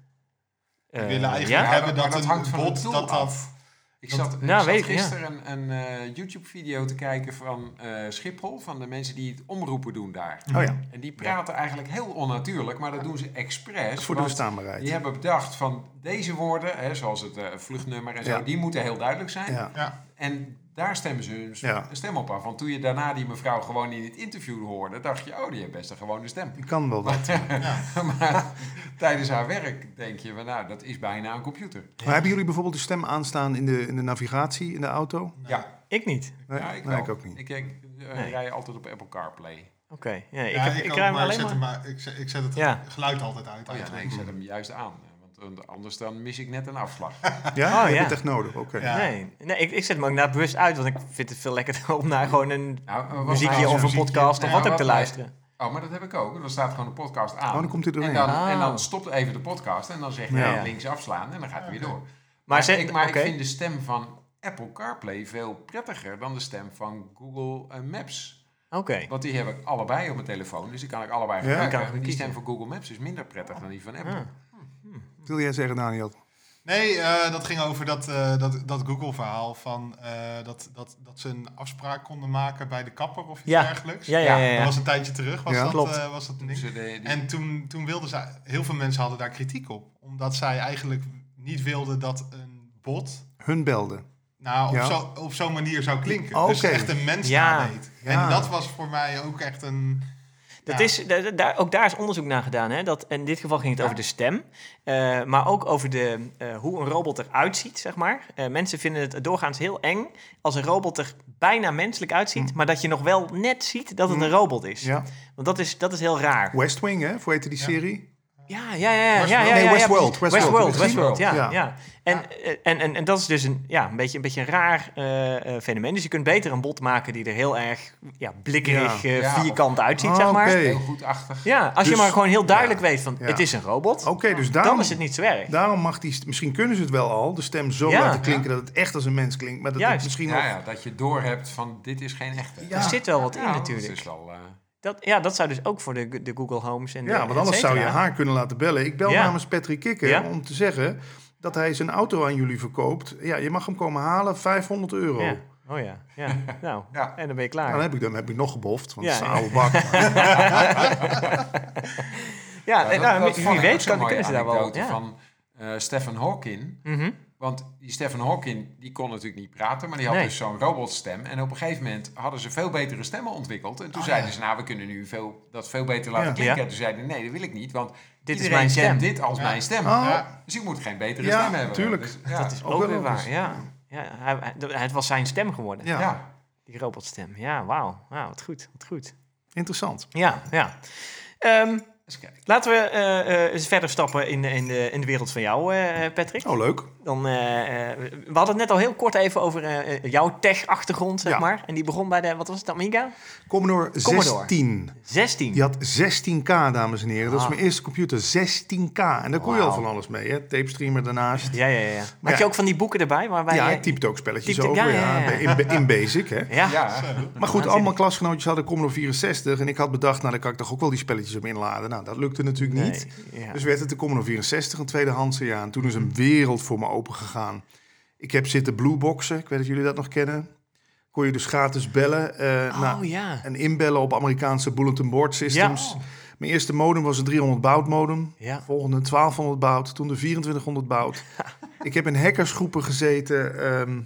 Eh, willen eigenlijk ja? hebben maar dat, dat een hangt van bot dat dat... af. Ik dat- zat, ik Nou, zat weet ik, ja. gisteren een, een eh, YouTube-video te kijken van eh, Schiphol, van de mensen die het omroepen doen daar. Oh ja, En die praten eigenlijk heel onnatuurlijk, maar dat doen ze expres. voor de want verstaanbaarheid. Die hebben bedacht van deze woorden, hè, zoals het eh, vluchtnummer en zo, Ja. die moeten heel duidelijk zijn. Ja. Ja, En daar stemmen ze hun Ja. stem op af. Want toen je daarna die mevrouw gewoon in het interview hoorde, dacht je, oh, die heeft best een gewone stem. Die kan wel wat. maar tijdens haar werk denk je, van, nou, dat is bijna een computer. Maar hebben jullie bijvoorbeeld de stem aanstaan in de, in de navigatie, in de auto? Ja, Ik niet. Nee, ja ik, nee, ik ook niet. Ik, ik eh, Nee. rij altijd op Apple CarPlay. Oké. Ja, ik, ja, ik, ik, maar ik alleen zet, maar... hem, maar- ik, zet, ik zet het Ja. geluid altijd uit. Oh ja, nee, ik zet hem juist aan. Want anders dan mis ik net een afslag. Ja, Oh, ja. het echt nodig? Oké. Ja. Nee, nee ik, ik zet hem ook naar bewust uit, want ik vind het veel lekkerder om naar gewoon een Nou, eh, muziekje mij- of een podcast of Ja, wat ook wat te mij- luisteren. Oh, maar dat heb ik ook. Dan staat gewoon de podcast aan. Oh, dan komt hij en doorheen. dan, Ah. en dan stopt even de podcast en dan zeg je Ja. links afslaan en dan gaat hij weer door. Maar, Maar, zet, ik, maar ik vind de stem van Apple CarPlay veel prettiger dan de stem van Google eh, Maps. Oké. Want die heb ik allebei op mijn telefoon, dus die kan ik allebei Ja? gebruiken. Kan ik En die stem van Google Maps is minder prettig dan die van Apple. Ah. Wat wil jij zeggen, Daniel? Nee, eh, dat ging over dat, eh, dat, dat Google-verhaal van eh, dat, dat, dat ze een afspraak konden maken bij de kapper of iets Ja. dergelijks. Ja, ja, ja. Ja, Dat was een tijdje terug, was Ja. dat, Klopt. was dat ding. die- En toen, toen wilden ze, heel veel mensen hadden daar kritiek op. Omdat zij eigenlijk niet wilden dat een bot Hun belden. nou, op Ja. zo- op zo'n manier zou klinken. Oké. Dus echt een mens Ja. nadeed. Ja. En dat was voor mij ook echt een... Dat Ja. is, da- daar, ook daar is onderzoek naar gedaan. Hè? Dat, in dit geval ging het over de stem. eh, maar ook over de, eh, hoe een robot eruit ziet, zeg maar. Eh, mensen vinden het doorgaans heel eng als een robot er bijna menselijk uitziet... maar dat je nog wel net ziet dat het een robot is. Ja. Want dat is, dat is heel raar. West Wing, hè? Hoe heette die serie? Ja, ja, ja. ja, ja, ja, Nee, Westworld, ja, Westworld. Westworld, Westworld, ja. Ja. En, eh, en, en, en dat is dus een, ja, een, beetje, een beetje een raar eh, eh, fenomeen. Dus je kunt beter een bot maken die er heel erg ja, blikkerig, Ja. Ja, vierkant uitziet, zeg maar. Heel. Ja, als je Dus- maar gewoon heel duidelijk weet van, Ja. het is een robot, Oké, dus daarom, dan is het niet zo erg. daarom mag die... Misschien kunnen ze het wel al, de stem zo Ja. laten klinken dat het echt als een mens klinkt. Maar dat het misschien Ja, nog... ja, dat je doorhebt van dit is geen echte. Ja. Er zit wel wat in Ja, natuurlijk. Dat is wel, eh, Dat, ja, dat zou dus ook voor de, de Google Homes en de Ja, want anders zou je haar kunnen laten bellen. Ik bel Ja. namens Patrick Kikker Ja. om te zeggen dat hij zijn auto aan jullie verkoopt. Ja, je mag hem komen halen, 500 euro. Ja. Oh ja, ja. Nou, Ja. en dan ben je Nou, klaar. dan heb ik, dan heb ik nog geboft, want Ja, het is een ja. oude bak. ja, Ja, nou, wie weet kan, kunnen ze daar wel... van eh, Stephen Hawking. Mhm. Want die Stephen Hawking, die kon natuurlijk niet praten, maar die had Nee. dus zo'n robotstem. En op een gegeven moment hadden ze veel betere stemmen ontwikkeld. En toen zeiden ze, nou, we kunnen nu veel, dat veel beter laten Ja. klinken. En toen zeiden nee, dat wil ik niet, want Dit is mijn kent stem. dit als mijn stem. Ja. Dus ik moet geen betere Ja, stem hebben. tuurlijk. Dus, ja. Dat is Ook ook wel weer waar, ja. ja hij, het was zijn stem geworden, Ja, ja. die robotstem. Ja, wauw. Wauw, wat goed, wat goed. interessant. Ja, ja. Ehm, Eens kijken. laten we eh, eh, eens verder stappen in, in, de, in de wereld van jou, eh, Patrick. Oh, leuk. Dan, we hadden het net al heel kort even over jouw tech-achtergrond, zeg Ja. maar. En die begon bij de, wat was het, Amiga? Commodore, Commodore. 16. 16. Die had 16K, dames en heren. Dat is Ah. mijn eerste computer, 16K. En daar kon je al van alles mee, hè? Tape streamer daarnaast. Ja, ja, ja. ja. Maar Had je ook van die boeken erbij? Waarbij Ja, je- ik typte ook spelletjes Typte- over, ja, ja, ja, ja. In, in Basic, hè? Ja, Ja, Maar goed, allemaal klasgenootjes hadden Commodore 64. En ik had bedacht, nou, dan kan ik toch ook wel die spelletjes op inladen. Nou, dat lukte natuurlijk Nee, niet. ja. Dus werd het de Commodore 64, een tweedehandse. Ja, en toen is een wereld voor me open gegaan. Ik heb zitten blueboxen. Ik weet dat jullie dat nog kennen. Kon je dus gratis bellen. eh, Oh nou, ja. en inbellen op Amerikaanse bulletin board systems. Ja. Mijn eerste modem was een 300 baud modem. Ja. Volgende 1200 baud. Toen de 2400 baud. ik heb in hackersgroepen gezeten. ehm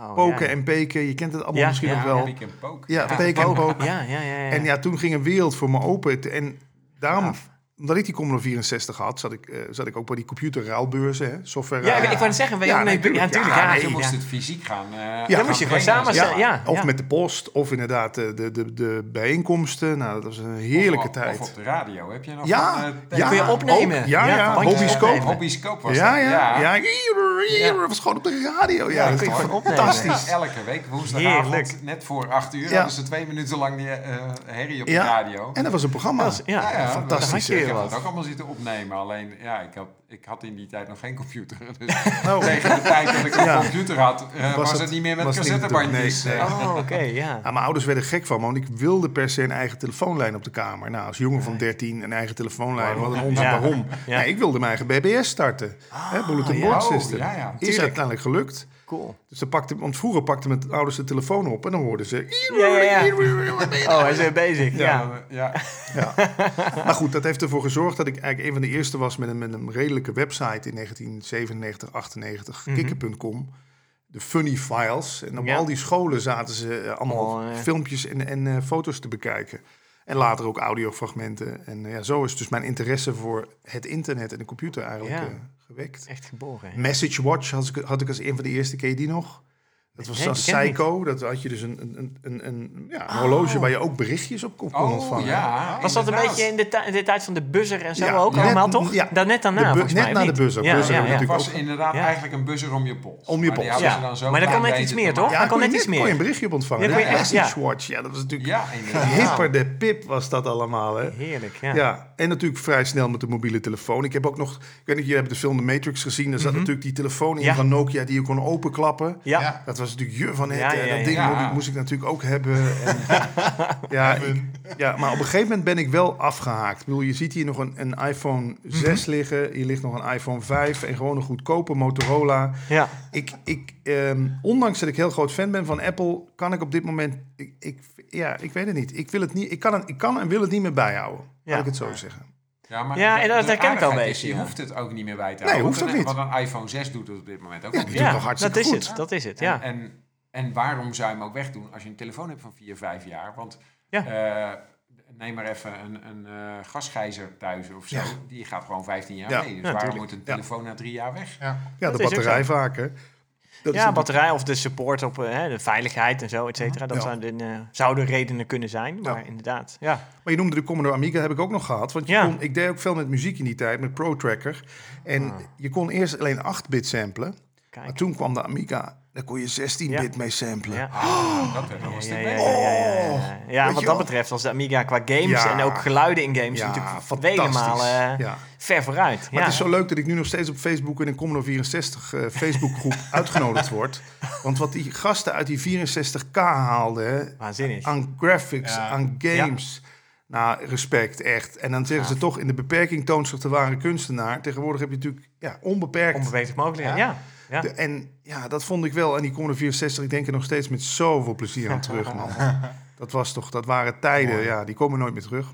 Oh, poken ja. en peken. Je kent het allemaal Ja, misschien ja, nog wel. Ja, peken en poken. Ja, ja, ja. ja. En ja, toen ging een wereld voor me open. En daarom, Gaaf. Omdat ik die Commodore 64 had, zat ik, eh, zat ik ook bij die computerruilbeurzen, hè, software. ja, ik, wou net zeggen, Ja, mee- natuurlijk. ja, natuurlijk. Ja, Ja, nee, Je ja. moest het fysiek gaan. eh, Ja, dan moest je gewoon samen Ja, of ja. met de post, of inderdaad de, de, de, de bijeenkomsten. Nou, dat was een heerlijke Of tijd. Of op de radio. Heb je nog Ja, van, eh, ja. Kun je opnemen? ook. Ja, ja, Hobbyscope. Hobbyscope was ja, dat. ja, ja, ja. Was gewoon op de radio. Ja, Ja, dat kun je is gewoon toch opnemen. fantastisch. Elke week woensdagavond, net voor acht uur, hadden ze twee minuten lang die eh, herrie op de Ja. radio. En dat was een programma. Ja, fantastisch, Ik heb dat ook allemaal zitten opnemen. Alleen, ja, ik had, ik had in die tijd nog geen computer. Dus Oh. tegen de tijd dat ik een Ja. computer had, eh, was, het- het niet meer met het cassettebandjes. Nee, nee. Oh, oké, ja. Ja, mijn ouders werden gek van me, want ik wilde per se een eigen telefoonlijn op de kamer. Nou, als jongen van 13 een eigen telefoonlijn, wat een onzin, Ja. waarom? Ja. Nee, ik wilde mijn eigen BBS starten. hè, Bulletin ja. Board Oh, System. ja, ja. Is uiteindelijk gelukt. Cool. Dus ze pakte, want vroeger pakte mijn ouders de telefoon op en dan hoorden ze... Ja, ja, ja. Oh, hij is weer bezig. Ja. Ja, ja. Maar goed, dat heeft ervoor gezorgd dat ik eigenlijk een van de eerste was met een, met een redelijke website in 1997, 98, Mhm. kikker.com. De Funny Files. En op Ja. al die scholen zaten ze eh, allemaal Oh, filmpjes en, en eh, foto's te bekijken. En later ook audiofragmenten. En eh, ja, zo is dus mijn interesse voor het internet en de computer eigenlijk Ja. Gewekt. Echt geboren. hè? Message Watch had ik, had ik als een van de eerste, ken je die nog? Dat was Nee, zo'n Psycho. Dat had je dus een, een, een, een, ja, een horloge waar je ook berichtjes op kon kon Oh, ontvangen. ja. Was dat een beetje in de, ti- in de tijd van de buzzer en zo Ja, ook net- allemaal, toch? ja. Dan net daarna, net mij, na de buzzer. Ja, Buzzer Het was ook- inderdaad Ja. eigenlijk een buzzer om je pols. Om je Maar pols. hadden Ja. dan zo Maar dan kan net iets meer, toch? Ja, Dan kon kon net iets kon je meer. een berichtje op ontvangen. Ja, kon Message. Watch. Ja, dat was natuurlijk Ja, hipper de pip was dat allemaal. Hè? Heerlijk, ja. En natuurlijk vrij snel met de mobiele telefoon. Ik heb ook nog, ik weet niet, jullie hebben de film The Matrix gezien. Daar zat natuurlijk die telefoon in Mhm. Ja. van Nokia die je kon openklappen. Ja. Ja. Dat was natuurlijk je van het. Ja, eh, ja, ja. dat ding Ja. moest ik- moest ik natuurlijk ook hebben. En, ja, ik- ja, maar op een gegeven moment ben ik wel afgehaakt. Ik bedoel, je ziet hier nog een, een iPhone 6 Mhm. liggen. Hier ligt nog een iPhone 5 en gewoon een goedkope Motorola. Ja. Ik, ik, ehm, ondanks dat ik heel groot fan ben van Apple, kan ik op dit moment. Ik, ik, ja, ik weet het niet. Ik, wil het niet ik, kan, het, ik kan en wil het niet meer bijhouden. Ja. Laat ik het zo zeggen. Ja, maar Ja, en dat herken ik is, beetje, Je ja. hoeft het ook niet meer bij te Nee, houden. hoeft want ook een- niet. Want een iPhone 6 doet het op dit moment ook Ja, doet toch hartstikke dat is goed. het. Dat is het, En, ja. en, en waarom zou je hem ook wegdoen als je een telefoon hebt van 4, 5 jaar? Want Ja. eh, neem maar even een, een eh, gasgijzer thuis of zo. Ja. Die gaat gewoon 15 jaar Ja. mee. Dus Ja, waarom tuurlijk. moet een Ja. telefoon na drie jaar weg? Ja. De batterij vaak, hè. Dat Ja, batterij of de support op eh, hè, de veiligheid en zo, et cetera. Dat Ja. zouden, eh, zouden redenen kunnen zijn, maar Ja. inderdaad. Ja. Maar je noemde de Commodore Amiga, heb ik ook nog gehad. Want je Ja. kon, ik deed ook veel met muziek in die tijd, met Pro Tracker. En je kon eerst alleen 8-bit samplen. Maar toen kwam de Amiga, daar kon je 16-bit mee samplen. Ja. Ah, dat werd wel een Ja, stuk ja, ja, beter. ja, ja, ja. Ja, Weet wat dat betreft was de Amiga qua games Ja. en ook geluiden in games Ja, natuurlijk fantastisch. vele malen eh, Ja. ver vooruit. Maar ja. het is zo leuk dat ik nu nog steeds op Facebook in een Commodore 64 eh, Facebookgroep uitgenodigd word. Want wat die gasten uit die 64K haalden, Waanzinnig. aan graphics, Ja. aan games. Nou, respect, echt. En dan zeggen ze toch, in de beperking toont zich de ware kunstenaar. Tegenwoordig heb je natuurlijk ja, onbeperkt. Onbeperkt mogelijkheden. Ja. Ja. De- en ja, dat vond ik wel. En die Commodore 64, ik denk er nog steeds met zoveel plezier aan terug, man. Dat was toch, dat waren tijden, Mooi. ja, die komen nooit meer terug.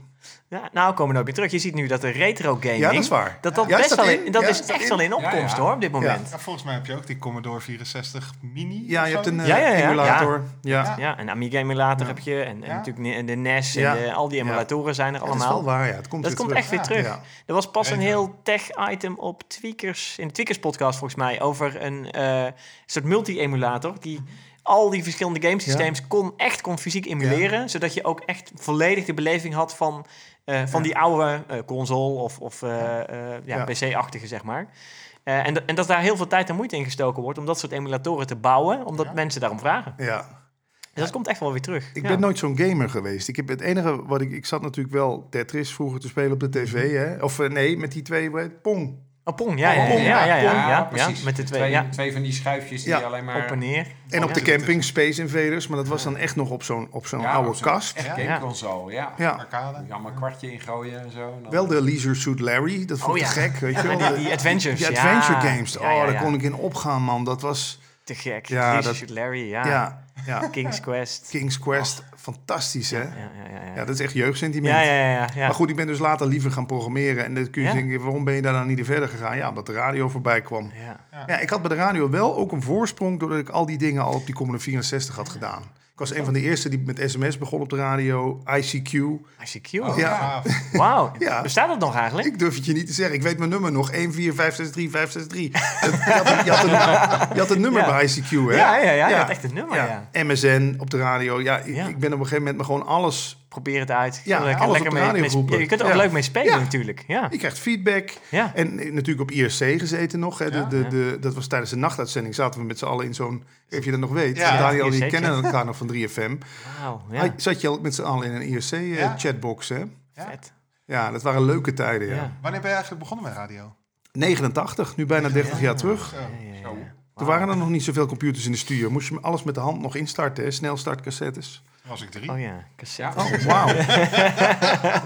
Ja, nou komen we ook weer terug. Je ziet nu dat de retro gaming... Ja, dat is waar. Dat, dat, Ja, is best dat wel in? in, dat Ja, is echt wel in opkomst Ja, ja. hoor, op dit moment. Ja, volgens mij heb je ook die Commodore 64 Mini. Ja, je hebt een eh, Ja, ja, ja. emulator. Ja. Ja. Ja, een Amiga emulator Ja. heb je. En, en Ja. natuurlijk de NES Ja. en de- al die Ja. emulatoren zijn er Ja, dat is allemaal. wel waar, ja. Het komt Dat komt terug. echt weer terug. Ja. Er was pas een heel tech-item op Tweakers, in de Tweakers-podcast volgens mij, over een eh, soort multi-emulator die al die verschillende gamesystems kon echt kon fysiek emuleren, zodat je ook echt volledig de beleving had van, eh, van Ja. die oude eh, console of, of eh, ja. PC-achtige, zeg maar. En, dat- en dat daar heel veel tijd en moeite in gestoken wordt om dat soort emulatoren te bouwen, omdat mensen daarom vragen. Ja. Dus dat komt echt wel weer terug. Ik ben nooit zo'n gamer geweest. Ik heb het enige wat ik... Ik zat natuurlijk wel Tetris vroeger te spelen op de tv, hè. Of nee, met die twee? Pong. Oh, Pong, ja, ja, Oh, Pong, ja, ja, ja, Pong. ja, ja, precies. met de twee, twee, ja, twee van die schuifjes die Ja. alleen maar... op en neer. En op Ja. de camping Space Invaders, maar dat was dan echt nog op zo'n op zo'n Ja, oude op kast. Echt Ja. gameconsole, ja. Ja, Arcade. Je allemaal een kwartje ingooien en zo. en dan- wel de Leisure Suit Larry, dat vond Oh, ik ja. te gek, weet je Ja, wel. die, die adventures. Die ja. adventure games, Ja, oh, ja, daar ja. kon ik in opgaan, man. Dat was, Te gek. Ja, Ja, dat- Shoot Larry, ja. ja, ja. King's Quest. King's Quest, fantastisch, hè? Ja, ja, ja, ja. Ja, dat is echt jeugdsentiment. ja, ja, ja, ja, ja. Maar goed, ik ben dus later liever gaan programmeren. En dan kun je Ja. denken, waarom ben je daar dan niet verder gegaan? Ja, omdat de radio voorbij kwam. Ja. Ja, ik had bij de radio wel ook een voorsprong... doordat ik al die dingen al op die Commodore 64 had gedaan. Ik was een van de eerste die met sms begon op de radio. ICQ. ICQ. Oh, Ja. Wauw. Ja. Bestaat dat nog eigenlijk? Ik durf het je niet te zeggen. Ik weet mijn nummer nog. 14563 563. je, had een, je, had een, je had een nummer Ja. bij ICQ, hè? Ja, ja, ja. Je had echt een nummer, ja. MSN op de radio. Ja, ik, Ja. ik ben op een gegeven moment maar gewoon alles... Probeer het uit. Ja, lekker, alles lekker op de mee, radio mee sp- roepen. ja, je kunt er ook Ja. leuk mee spelen Ja. natuurlijk. Ja. Je krijgt feedback. Ja. En eh, natuurlijk op IRC gezeten nog. Hè. De, Ja. de, de, dat was tijdens de nachtuitzending. Zaten we met z'n allen in zo'n... Of je dat nog weet. Ja. Daniel, die kennen elkaar nog van 3FM. Wauw. Ja. Hij- Zat je al met z'n allen in een. IRC-chatbox, hè? Ja. Vet. Ja, dat waren leuke tijden, ja. Ja. Wanneer ben je eigenlijk begonnen met radio? 89, nu bijna 30 jaar terug. Zo. Ja, ja, ja. Zo. Er waren er nog niet zoveel computers in de studio. Moest je alles met de hand nog instarten, hè? Snelstartcassettes. Was ik drie. Oh ja, cassette. Ja. Oh, wauw.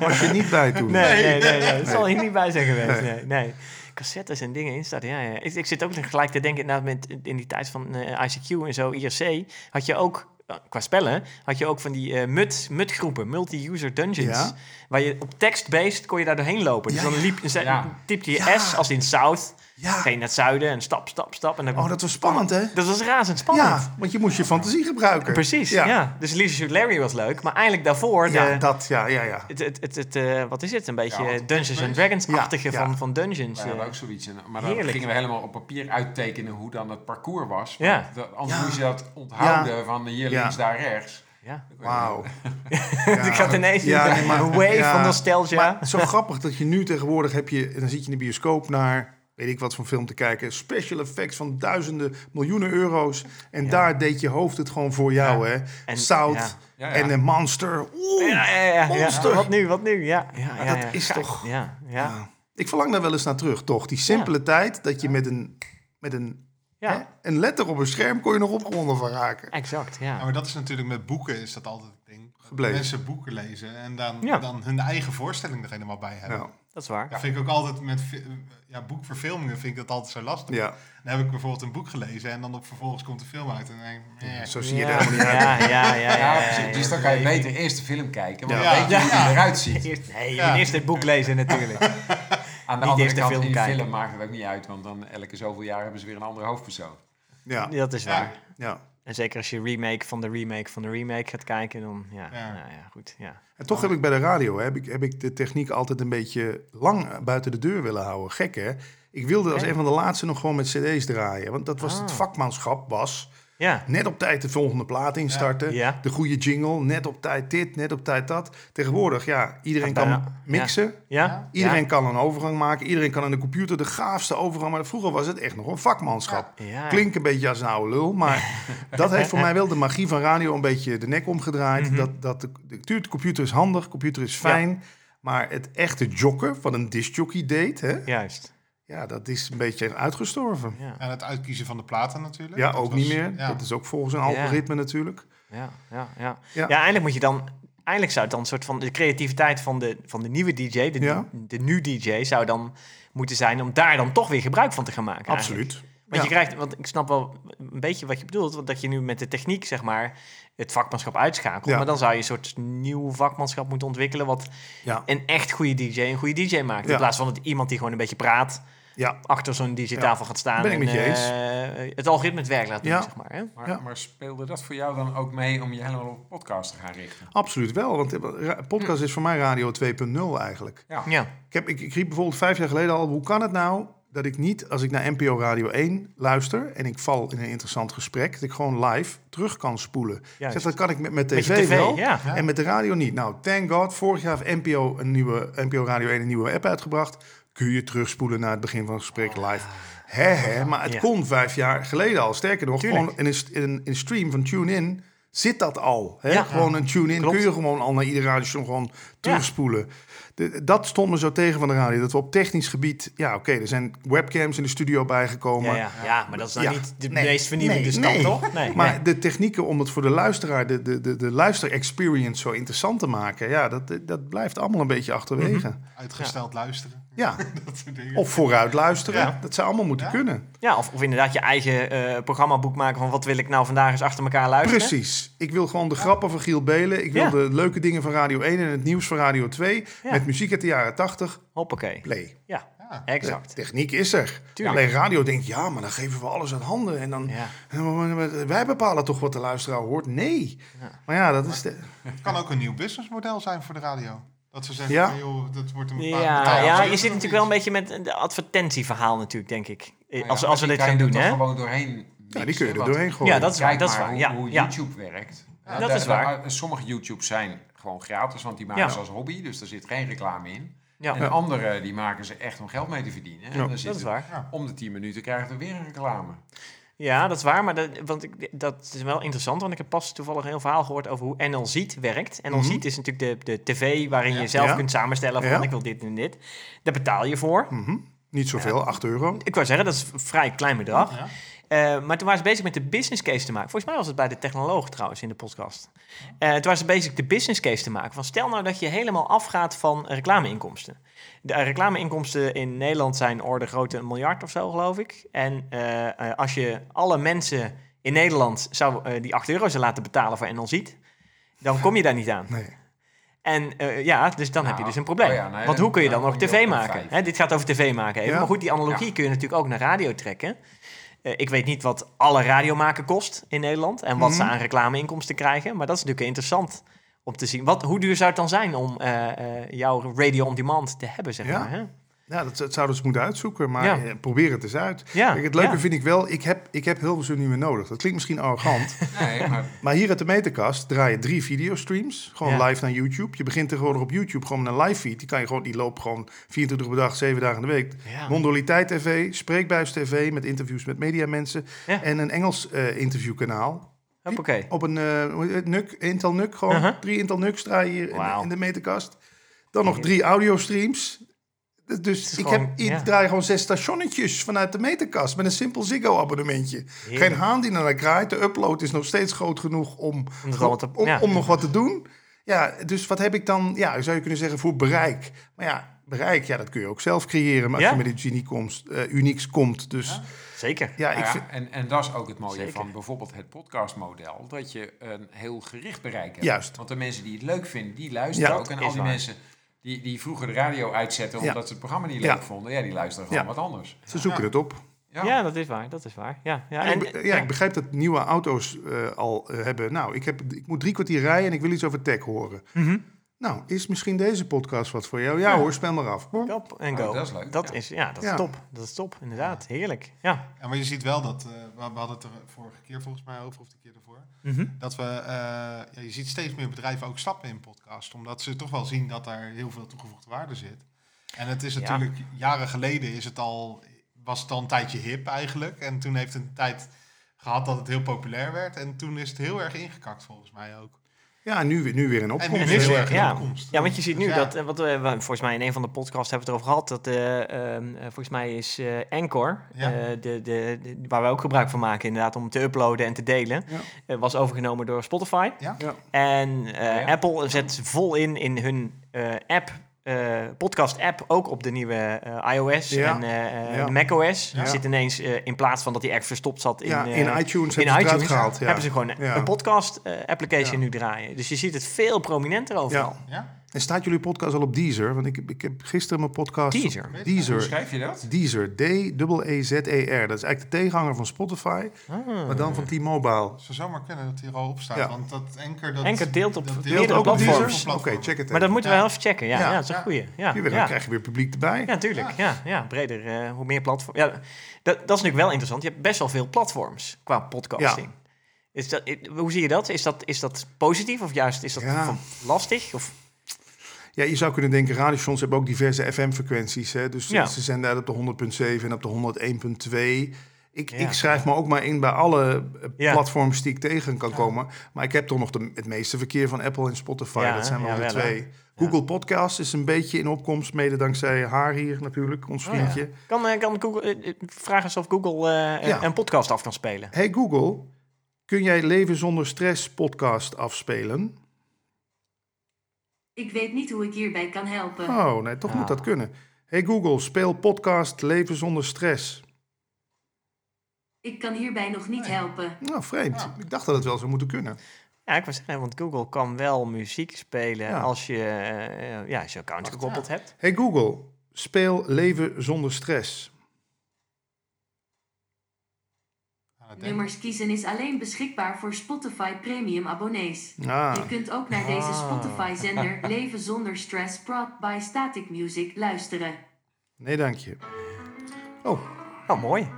Was je niet bij toen? Nee, nee, nee, nee. Dat zal hier niet bij zijn geweest. Nee, nee. Cassettes en dingen instarten, ja, ja. Ik, ik zit ook gelijk te denken, inderdaad, met, in die tijd van eh, ICQ en zo, IRC, had je ook, eh, qua spellen, had je ook van die eh mut, mutgroepen, multi-user dungeons, Ja. waar je op tekst-based kon je daar doorheen lopen. Dus Ja, dan liep, ze- Ja. typte je Ja. S als in South, Ja. ging naar het zuiden en stap, stap, stap. En dan, Oh, dat was spannend, hè? dat was razend spannend. Ja, want je moest je fantasie gebruiken. Precies, Ja. ja. Dus Leisure Suit Larry was leuk, maar eigenlijk daarvoor... Ja, dat, ja, ja, ja. het, het, het, het, eh, wat is het? Een beetje Ja, Dungeons and Dragons-achtige Ja, ja. van, van Dungeons. We hadden eh. ook zoiets. En- Maar dan Heerlijk. gingen we helemaal op papier uittekenen hoe dan het parcours was. Ja. Dat- anders Ja. moest je dat onthouden van hier Ja. links, daar rechts. Ja. Wauw. ik had ineens Ja, een nee, maar- wave ja. van nostalgia. Maar zo grappig dat je nu tegenwoordig heb je... Dan zit je in de bioscoop naar... Weet ik wat voor film te kijken. Special effects van duizenden, miljoenen euro's. En Ja. daar deed je hoofd het gewoon voor jou, hè? En- South ja. Ja, ja. en een monster. Oeh. ja, ja, ja, ja. monster. Wat nu, wat nu? Ja, ja, ja, dat ja. is toch- Ja, ja, Ja. Ik verlang daar wel eens naar terug, toch? Die simpele tijd dat je met een, met een, ja. hè, een letter op een scherm... kon je nog opgewonden van raken. exact. Ja, Ja. maar dat is natuurlijk met boeken is dat altijd het ding. Gebleven. Mensen boeken lezen en dan, Ja. dan hun eigen voorstelling er helemaal bij hebben. Ja. Dat is waar. Dat vind ik ook altijd met ja, boekverfilmingen vind ik dat altijd zo lastig. ja, Dan heb ik bijvoorbeeld een boek gelezen en dan op vervolgens komt de film uit en dan denk ik, eh. zo zie je ja. er helemaal niet uit. Ja, ja, ja. ja, Ja, ja, precies. ja. dus dan kan je beter eerst de film kijken. Maar Ja. dan weet je Ja. hoe die eruit ziet. Eerst, nee, je Ja. moet eerst het boek lezen natuurlijk. Aan de Niet andere eerst de kant, film in de kijken. film maakt het ook niet uit. Want dan elke zoveel jaar hebben ze weer een andere hoofdpersoon. Ja, Dat is Ja. waar. ja. En zeker als je remake van de remake van de remake gaat kijken, dan ja, Ja. Nou ja goed. Ja. En toch heb ik bij de radio, heb, ik, heb ik de techniek altijd een beetje lang buiten de deur willen houden. Gek hè? Ik wilde als een van de laatste nog gewoon met cd's draaien. Want dat was het Ah. vakmanschap, was Ja. net op tijd de volgende plaat instarten. Ja. De goede jingle, net op tijd dit, net op tijd dat. Tegenwoordig, ja, iedereen Gaat kan mixen. Ja? Iedereen Ja? kan een overgang maken. Iedereen kan aan de computer de gaafste overgang. Maar vroeger was het echt nog een vakmanschap. Ja. Klinkt een beetje als een oude lul, maar dat heeft voor mij wel de magie van radio een beetje de nek omgedraaid. Mhm. dat, dat de, de, computer is handig, de computer is fijn, maar het echte jokken van een discjockey date, hè, Juist. Ja, dat is een beetje uitgestorven. Ja. En het uitkiezen van de platen natuurlijk. Ja, Dat ook was- niet meer. Ja. Dat is ook volgens een algoritme natuurlijk. Ja, ja, ja. Ja. ja. eigenlijk moet je dan... Eigenlijk zou het dan een soort van... De creativiteit van de, van de nieuwe DJ, de, Ja. de nu DJ, zou dan moeten zijn om daar dan toch weer gebruik van te gaan maken. eigenlijk. Absoluut. Want Ja. je krijgt, want ik snap wel een beetje wat je bedoelt, want dat je nu met de techniek, zeg maar, het vakmanschap uitschakelt. Ja. Maar dan zou je een soort nieuw vakmanschap moeten ontwikkelen, wat Ja. een echt goede DJ een goede DJ maakt. Ja. In plaats van dat iemand die gewoon een beetje praat, Ja, achter zo'n DJ-tafel gaat staan Ben ik en met je eens. eh, het algoritme het werk laat doen, Ja. zeg maar. Hè? Maar, Ja. maar speelde dat voor jou dan ook mee om je helemaal op podcast te gaan richten? absoluut wel. Want eh, podcast is voor mij radio 2.0 eigenlijk. Ja. Ja, Ik, heb, ik, ik riep bijvoorbeeld vijf jaar geleden al, hoe kan het nou dat ik niet, als ik naar NPO Radio 1 luister en ik val in een interessant gesprek, dat ik gewoon live terug kan spoelen. Juist. Zeg, dat kan ik met, met tv, je tv, wel ja. en met de radio niet. Nou, thank God, vorig jaar heeft NPO, een nieuwe, NPO Radio 1 een nieuwe app uitgebracht. Kun je terugspoelen naar het begin van het gesprek live. Hè, hè, maar het kon vijf jaar geleden al. Sterker nog, Tuurlijk. gewoon in een, in, een, in een stream van TuneIn zit dat al. Hè? Ja. Gewoon een tune-in kun je gewoon al naar ieder radiostation gewoon terugspoelen. De- dat stond me zo tegen van de radio. Dat we op technisch gebied... Ja, oké, er zijn webcams in de studio bijgekomen. ja, ja. ja, maar dat is nou Ja. niet de Nee. meest vernieuwende Nee, stap, nee. toch? Nee, Maar nee. de technieken om het voor de luisteraar, de, de, de, de luister-experience zo interessant te maken... Ja, dat, dat blijft allemaal een beetje achterwege. Mhm. Uitgesteld luisteren. Ja, Dat soort dingen. of vooruit luisteren. Ja. Dat zou allemaal moeten Ja. kunnen. Ja, of, of inderdaad je eigen eh programmaboek maken van wat wil ik nou vandaag eens achter elkaar luisteren. Precies. Ik wil gewoon de grappen van Giel Belen. Ik wil Ja. de leuke dingen van Radio 1 en het nieuws van Radio 2. Ja. Met muziek uit de jaren 80. Hoppakee. Play. Ja, Ja. exact. De techniek is er. Tuurlijk. Alleen radio denkt, ja, maar dan geven we alles uit handen. En dan, wij bepalen toch wat de luisteraar hoort? Nee. Ja. Maar ja, dat is de... Het kan ook een nieuw businessmodel zijn voor de radio. Dat ze zeggen, Ja. van, joh, dat wordt een bepaald Ja, betaald ja, je zit natuurlijk wel een beetje met de advertentieverhaal natuurlijk, denk ik. Als, ja, als we dit gaan doen, hè? gewoon doorheen Ja, die kun je er doorheen gooien. Ja, dat is waar, Kijk dat is maar waar. hoe, Ja, hoe ja. YouTube werkt. Ja, Dat de- is de- waar. sommige YouTube zijn gewoon gratis, want die maken Ja. ze als hobby. Dus er zit geen reclame in. Ja, En andere die maken ze echt om geld mee te verdienen. En dan dat zit is er- waar. Om de 10 minuten krijgt er weer een reclame. Ja, dat is waar, maar dat, want ik, dat is wel interessant, want ik heb pas toevallig een heel verhaal gehoord over hoe NL Ziet werkt. NL Mhm. Ziet is natuurlijk de, de tv waarin Ja. je zelf Ja. kunt samenstellen van Ja. ik wil dit en dit. Daar betaal je voor. Mhm. Niet zoveel, 8 euro. Ik wou zeggen, dat is een vrij klein bedrag. Eh, maar toen waren ze bezig met de business case te maken. Volgens mij was het bij de technoloog trouwens in de podcast. Eh, toen waren ze bezig de business case te maken. Van stel nou dat je helemaal afgaat van reclameinkomsten. De eh, reclameinkomsten in Nederland zijn orde grootte een miljard of zo, geloof ik. En als je alle mensen in Nederland zou, die 8 euro zou laten betalen voor NL Ziet, dan kom je daar niet aan. Nee. En ja, dus dan Nou, heb je dus een probleem. oh ja, nee, Want hoe kun je dan dan nog tv maken? dit gaat over tv maken even. Ja. Maar goed, die analogie Ja. kun je natuurlijk ook naar radio trekken. Eh, ik weet niet wat alle radio maken kost in Nederland en wat ze Mhm. aan reclameinkomsten krijgen. Maar dat is natuurlijk interessant om te zien. Wat, hoe duur zou het dan zijn om eh, eh, jouw radio on demand te hebben, zeg Ja. maar? Hè? Ja, dat, dat zouden ze moeten uitzoeken, maar Ja. eh, probeer het eens uit. Ja, Kijk, het leuke ja. vind ik wel, ik heb, ik heb Hilversum niet meer nodig. Dat klinkt misschien arrogant, Nee, maar maar hier uit de meterkast draai je drie videostreams. Gewoon Ja. live naar YouTube. Je begint tegenwoordig op YouTube gewoon met een live feed. Die, kan je gewoon, die loopt gewoon 24 per dag, 7 dagen in de week. Ja. Mondoliteit TV, Spreekbuis TV met interviews met mediamensen. Ja. En een Engels eh, interviewkanaal. Hoppakee. Op een uh, NUC, Intel NUC gewoon. Uh-huh. Drie Intel NUCs draai je hier in, de meterkast. Dan nog drie audiostreams. Dus is ik, gewoon- heb, ik ja. draai gewoon zes stationnetjes vanuit de meterkast met een simpel Ziggo-abonnementje. Geen haan die naar de kraait. De upload is nog steeds groot genoeg om, Om het allemaal te- om, ja. om nog wat te doen. Ja, dus wat heb ik dan, ja, zou je kunnen zeggen, voor bereik. Maar ja, bereik, ja, dat kun je ook zelf creëren maar als Ja. je met iets uniek komt, eh, unieks komt. Dus ja, Zeker. ja, Nou ik ja, vind... en, en dat is ook het mooie Zeker. van bijvoorbeeld het podcastmodel. Dat je een heel gericht bereik hebt. Juist. Want de mensen die het leuk vinden, die luisteren Ja, ook. En al die waar. mensen die, die vroeger de radio uitzetten Ja. omdat ze het programma niet Ja. leuk vonden, ja, die luisteren gewoon Ja. wat anders. Ze zoeken Ja. het op. Ja. Ja, dat is waar. Dat is waar. Ja, ja. En ja, ik begrijp dat nieuwe auto's eh, al eh, hebben. Nou, ik, heb, ik moet drie kwartier rijden en ik wil iets over tech horen. Mhm. Nou, is misschien deze podcast wat voor jou? Ja, Ja. hoor, spel maar af. Kap en Oh, go. dat is leuk, Dat ja. is, ja, dat is Ja. top. Dat is top, inderdaad. Heerlijk. Ja. Ja, maar je ziet wel dat, eh, we, we hadden het er vorige keer volgens mij over, of de keer ervoor, Mhm. dat we, eh, ja, je ziet steeds meer bedrijven ook stappen in podcast, omdat ze toch wel zien dat daar heel veel toegevoegde waarde zit. En het is Ja. natuurlijk, jaren geleden is het al, was het al een tijdje hip eigenlijk, en toen heeft het een tijd gehad dat het heel populair werd, en toen is het heel erg ingekakt volgens mij ook. Ja, nu, weer- nu weer een En opkomst. nu heel erg ja. opkomst. ja, want je ziet nu Dus ja. dat, eh, wat we, we- volgens mij in een van de podcasts hebben we het erover gehad, dat eh, ehm, eh, volgens mij is eh, Anchor, Ja. eh, de, de, de- waar we ook gebruik van maken inderdaad om te uploaden en te delen, Ja. eh, was overgenomen door Spotify. Ja? Ja. En eh, Ja. Apple zet vol in in hun eh, app, eh, podcast app, ook op de nieuwe eh, iOS Ja. en eh, Ja. macOS. Ja. Zit ineens, eh, in plaats van dat die echt verstopt zat in, ja, eh, in iTunes in hebben iTunes gehaald. Ja. hebben ze gewoon Ja. een podcast eh, application Ja. nu draaien. Dus je ziet het veel prominenter overal. Ja? En staat jullie podcast al op Deezer? Want ik, ik heb gisteren mijn podcast... Deezer? Hoe Deezer. schrijf je dat? Deezer. D-E-E-Z-E-R. Dat is eigenlijk de tegenhanger van Spotify, Ah. maar dan van T-Mobile. Zou zomaar kunnen dat hij er al op staat, Ja. want dat Anchor... Dat, deelt op dat meerdere ook op platforms. Oké, check het Maar dat moeten we wel even checken. Ja, Ja. ja. dat is een Ja. goeie. Ja, Ja, dan krijg je weer publiek erbij. Ja, natuurlijk. Ja, ja, breder. eh, hoe meer platforms. Ja, dat, dat is natuurlijk wel interessant. Je hebt best wel veel platforms qua podcasting. Is dat, hoe zie je dat? Is, dat? is dat positief of juist is dat lastig? Of, Ja, je zou kunnen denken, radiostations hebben ook diverse FM-frequenties. Hè? Dus Ja. ze zenden uit op de 100.7 en op de 101.2. Ik, Ja. ik schrijf me ook maar in bij alle eh, Ja. platforms die ik tegen kan komen. Maar ik heb toch nog de, het meeste verkeer van Apple en Spotify. Dat zijn wel de twee. Google Podcast is een beetje in opkomst, mede dankzij haar hier natuurlijk, ons Oh, vriendje. kan, eh, kan Google, eh, vraag eens of Google een podcast af kan spelen. Hey Google, kun jij Leven zonder stress podcast afspelen? Ik weet niet hoe ik hierbij kan helpen. Oh, nee, toch Ja. moet dat kunnen. Hey Google, speel podcast Leven zonder stress. Ik kan hierbij nog niet Nee. helpen. Nou, vreemd. Ja. Ik dacht dat het wel zou moeten kunnen. Ja, ik was zeggen, want Google kan wel muziek spelen Ja. als je eh, ja, als je account gekoppeld ja. hebt. Hey Google, speel Leven zonder stress. Aan het denken. Nummers kiezen is alleen beschikbaar voor Spotify Premium abonnees. Ah, Je kunt ook naar deze Ah. Spotify-zender Leven zonder stress brought by Static Music luisteren. nee dank je. Oh, Oh, mooi.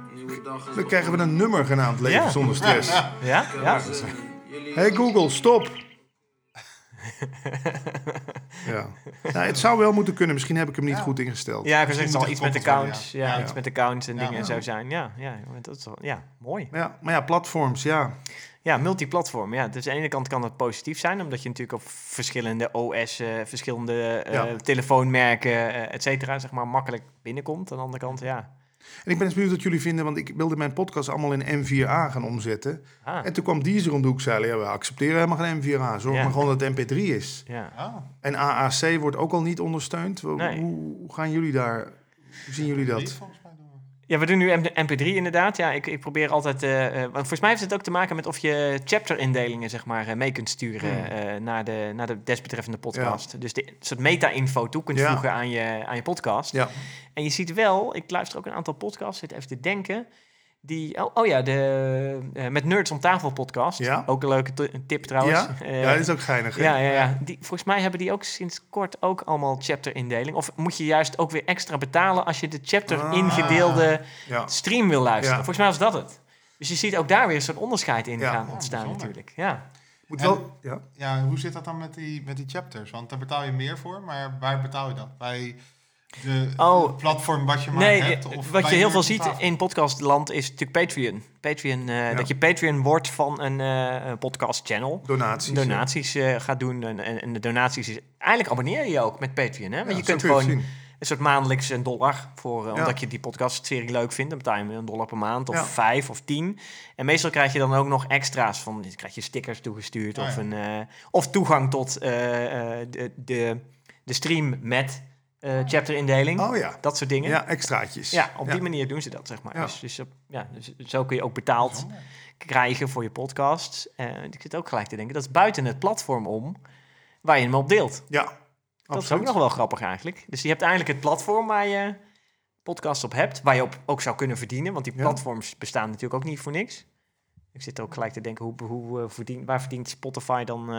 dan krijgen we een nummer genaamd Leven Ja. zonder stress. Ja? ja. Hey Google, stop. ja. Nou, het zou wel moeten kunnen. Misschien heb ik hem niet Ja. goed ingesteld. Ja, ik Misschien het zal iets het met accounts, ja. ja, Ja. iets met accounts en Ja. dingen zo zijn. Ja, ja, dat is wel, ja, mooi. Ja, maar ja, platforms, ja. Ja, multiplatform. Ja, dus aan de ene kant kan dat positief zijn, omdat je natuurlijk op verschillende OS, eh, verschillende eh, Ja. telefoonmerken, eh et cetera, zeg maar, makkelijk binnenkomt. Aan de andere kant, ja. En ik ben eens benieuwd wat jullie vinden, want ik wilde mijn podcast allemaal in M4A gaan omzetten. Ah, En toen kwam Deezer om de hoek, zeiden ja, we accepteren helemaal geen M4A. Zorg Ja. maar gewoon dat het MP3 is. ja. Ah, En AAC wordt ook al niet ondersteund. Hoe, Nee. hoe, hoe gaan jullie daar, hoe zien jullie dat? volgens mij doen we. Ja, we doen nu M- MP3 inderdaad. Ja, ik, ik probeer altijd... eh, eh, want volgens mij heeft het ook te maken met of je chapter-indelingen zeg maar, eh, mee kunt sturen Hmm. naar, de, naar de desbetreffende podcast. Dus de soort meta-info toe kunt Ja. voegen aan je, aan je podcast. Ja. En je ziet wel, ik luister ook een aantal podcasts, zit even te denken. Die, oh, oh ja, de eh, met Nerds om tafel podcast. Ja. Ook een leuke t- tip trouwens. Ja? Eh, ja, dat is ook geinig. hè? ja, ja, ja. Die, volgens mij hebben die ook sinds kort ook allemaal chapter-indeling. Of moet je juist ook weer extra betalen als je de chapter Ah. Ja. stream wil luisteren. Ja. Volgens mij was dat het. Dus je ziet ook daar weer soort onderscheid in Ja. gaan Ja, ontstaan natuurlijk. Ja. Moet wel, ja. Ja, hoe zit dat dan met die, met die chapters? Want daar betaal je meer voor, maar waar betaal je dat? Bij de Oh. platform wat je maar Nee, hebt? eh, Of wat je heel veel ziet in podcastland is natuurlijk Patreon. Patreon eh, Ja. Dat je Patreon wordt van een eh, podcast channel. Donaties. Donaties eh, gaat doen. En, en, en de donaties is... Eigenlijk abonneer je je ook met Patreon. Hè? Want Ja, je kunt je gewoon zien. een soort maandelijks een dollar voor... Ja. Omdat je die podcastserie leuk vindt. Dan betaal je een dollar per maand. Of Ja. vijf of tien. En meestal krijg je dan ook nog extra's. Van, dan krijg je stickers toegestuurd. Oh, of, ja. een, eh, of toegang tot eh, eh, de, de, de stream met eh chapterindeling. Oh ja. Dat soort dingen. Ja, extraatjes. Ja, op die manier doen ze dat, zeg maar. Ja. Dus, dus, ja, dus zo kun je ook betaald krijgen voor je podcast. En ik zit ook gelijk te denken, dat is buiten het platform om waar je hem op deelt. Ja, Dat is ook nog wel grappig eigenlijk. Dus je hebt eigenlijk het platform waar je podcasts op hebt, waar je op ook zou kunnen verdienen. Want die platforms bestaan natuurlijk ook niet voor niks. Ik zit ook gelijk te denken, hoe, hoe, eh, verdient, waar verdient Spotify dan... eh,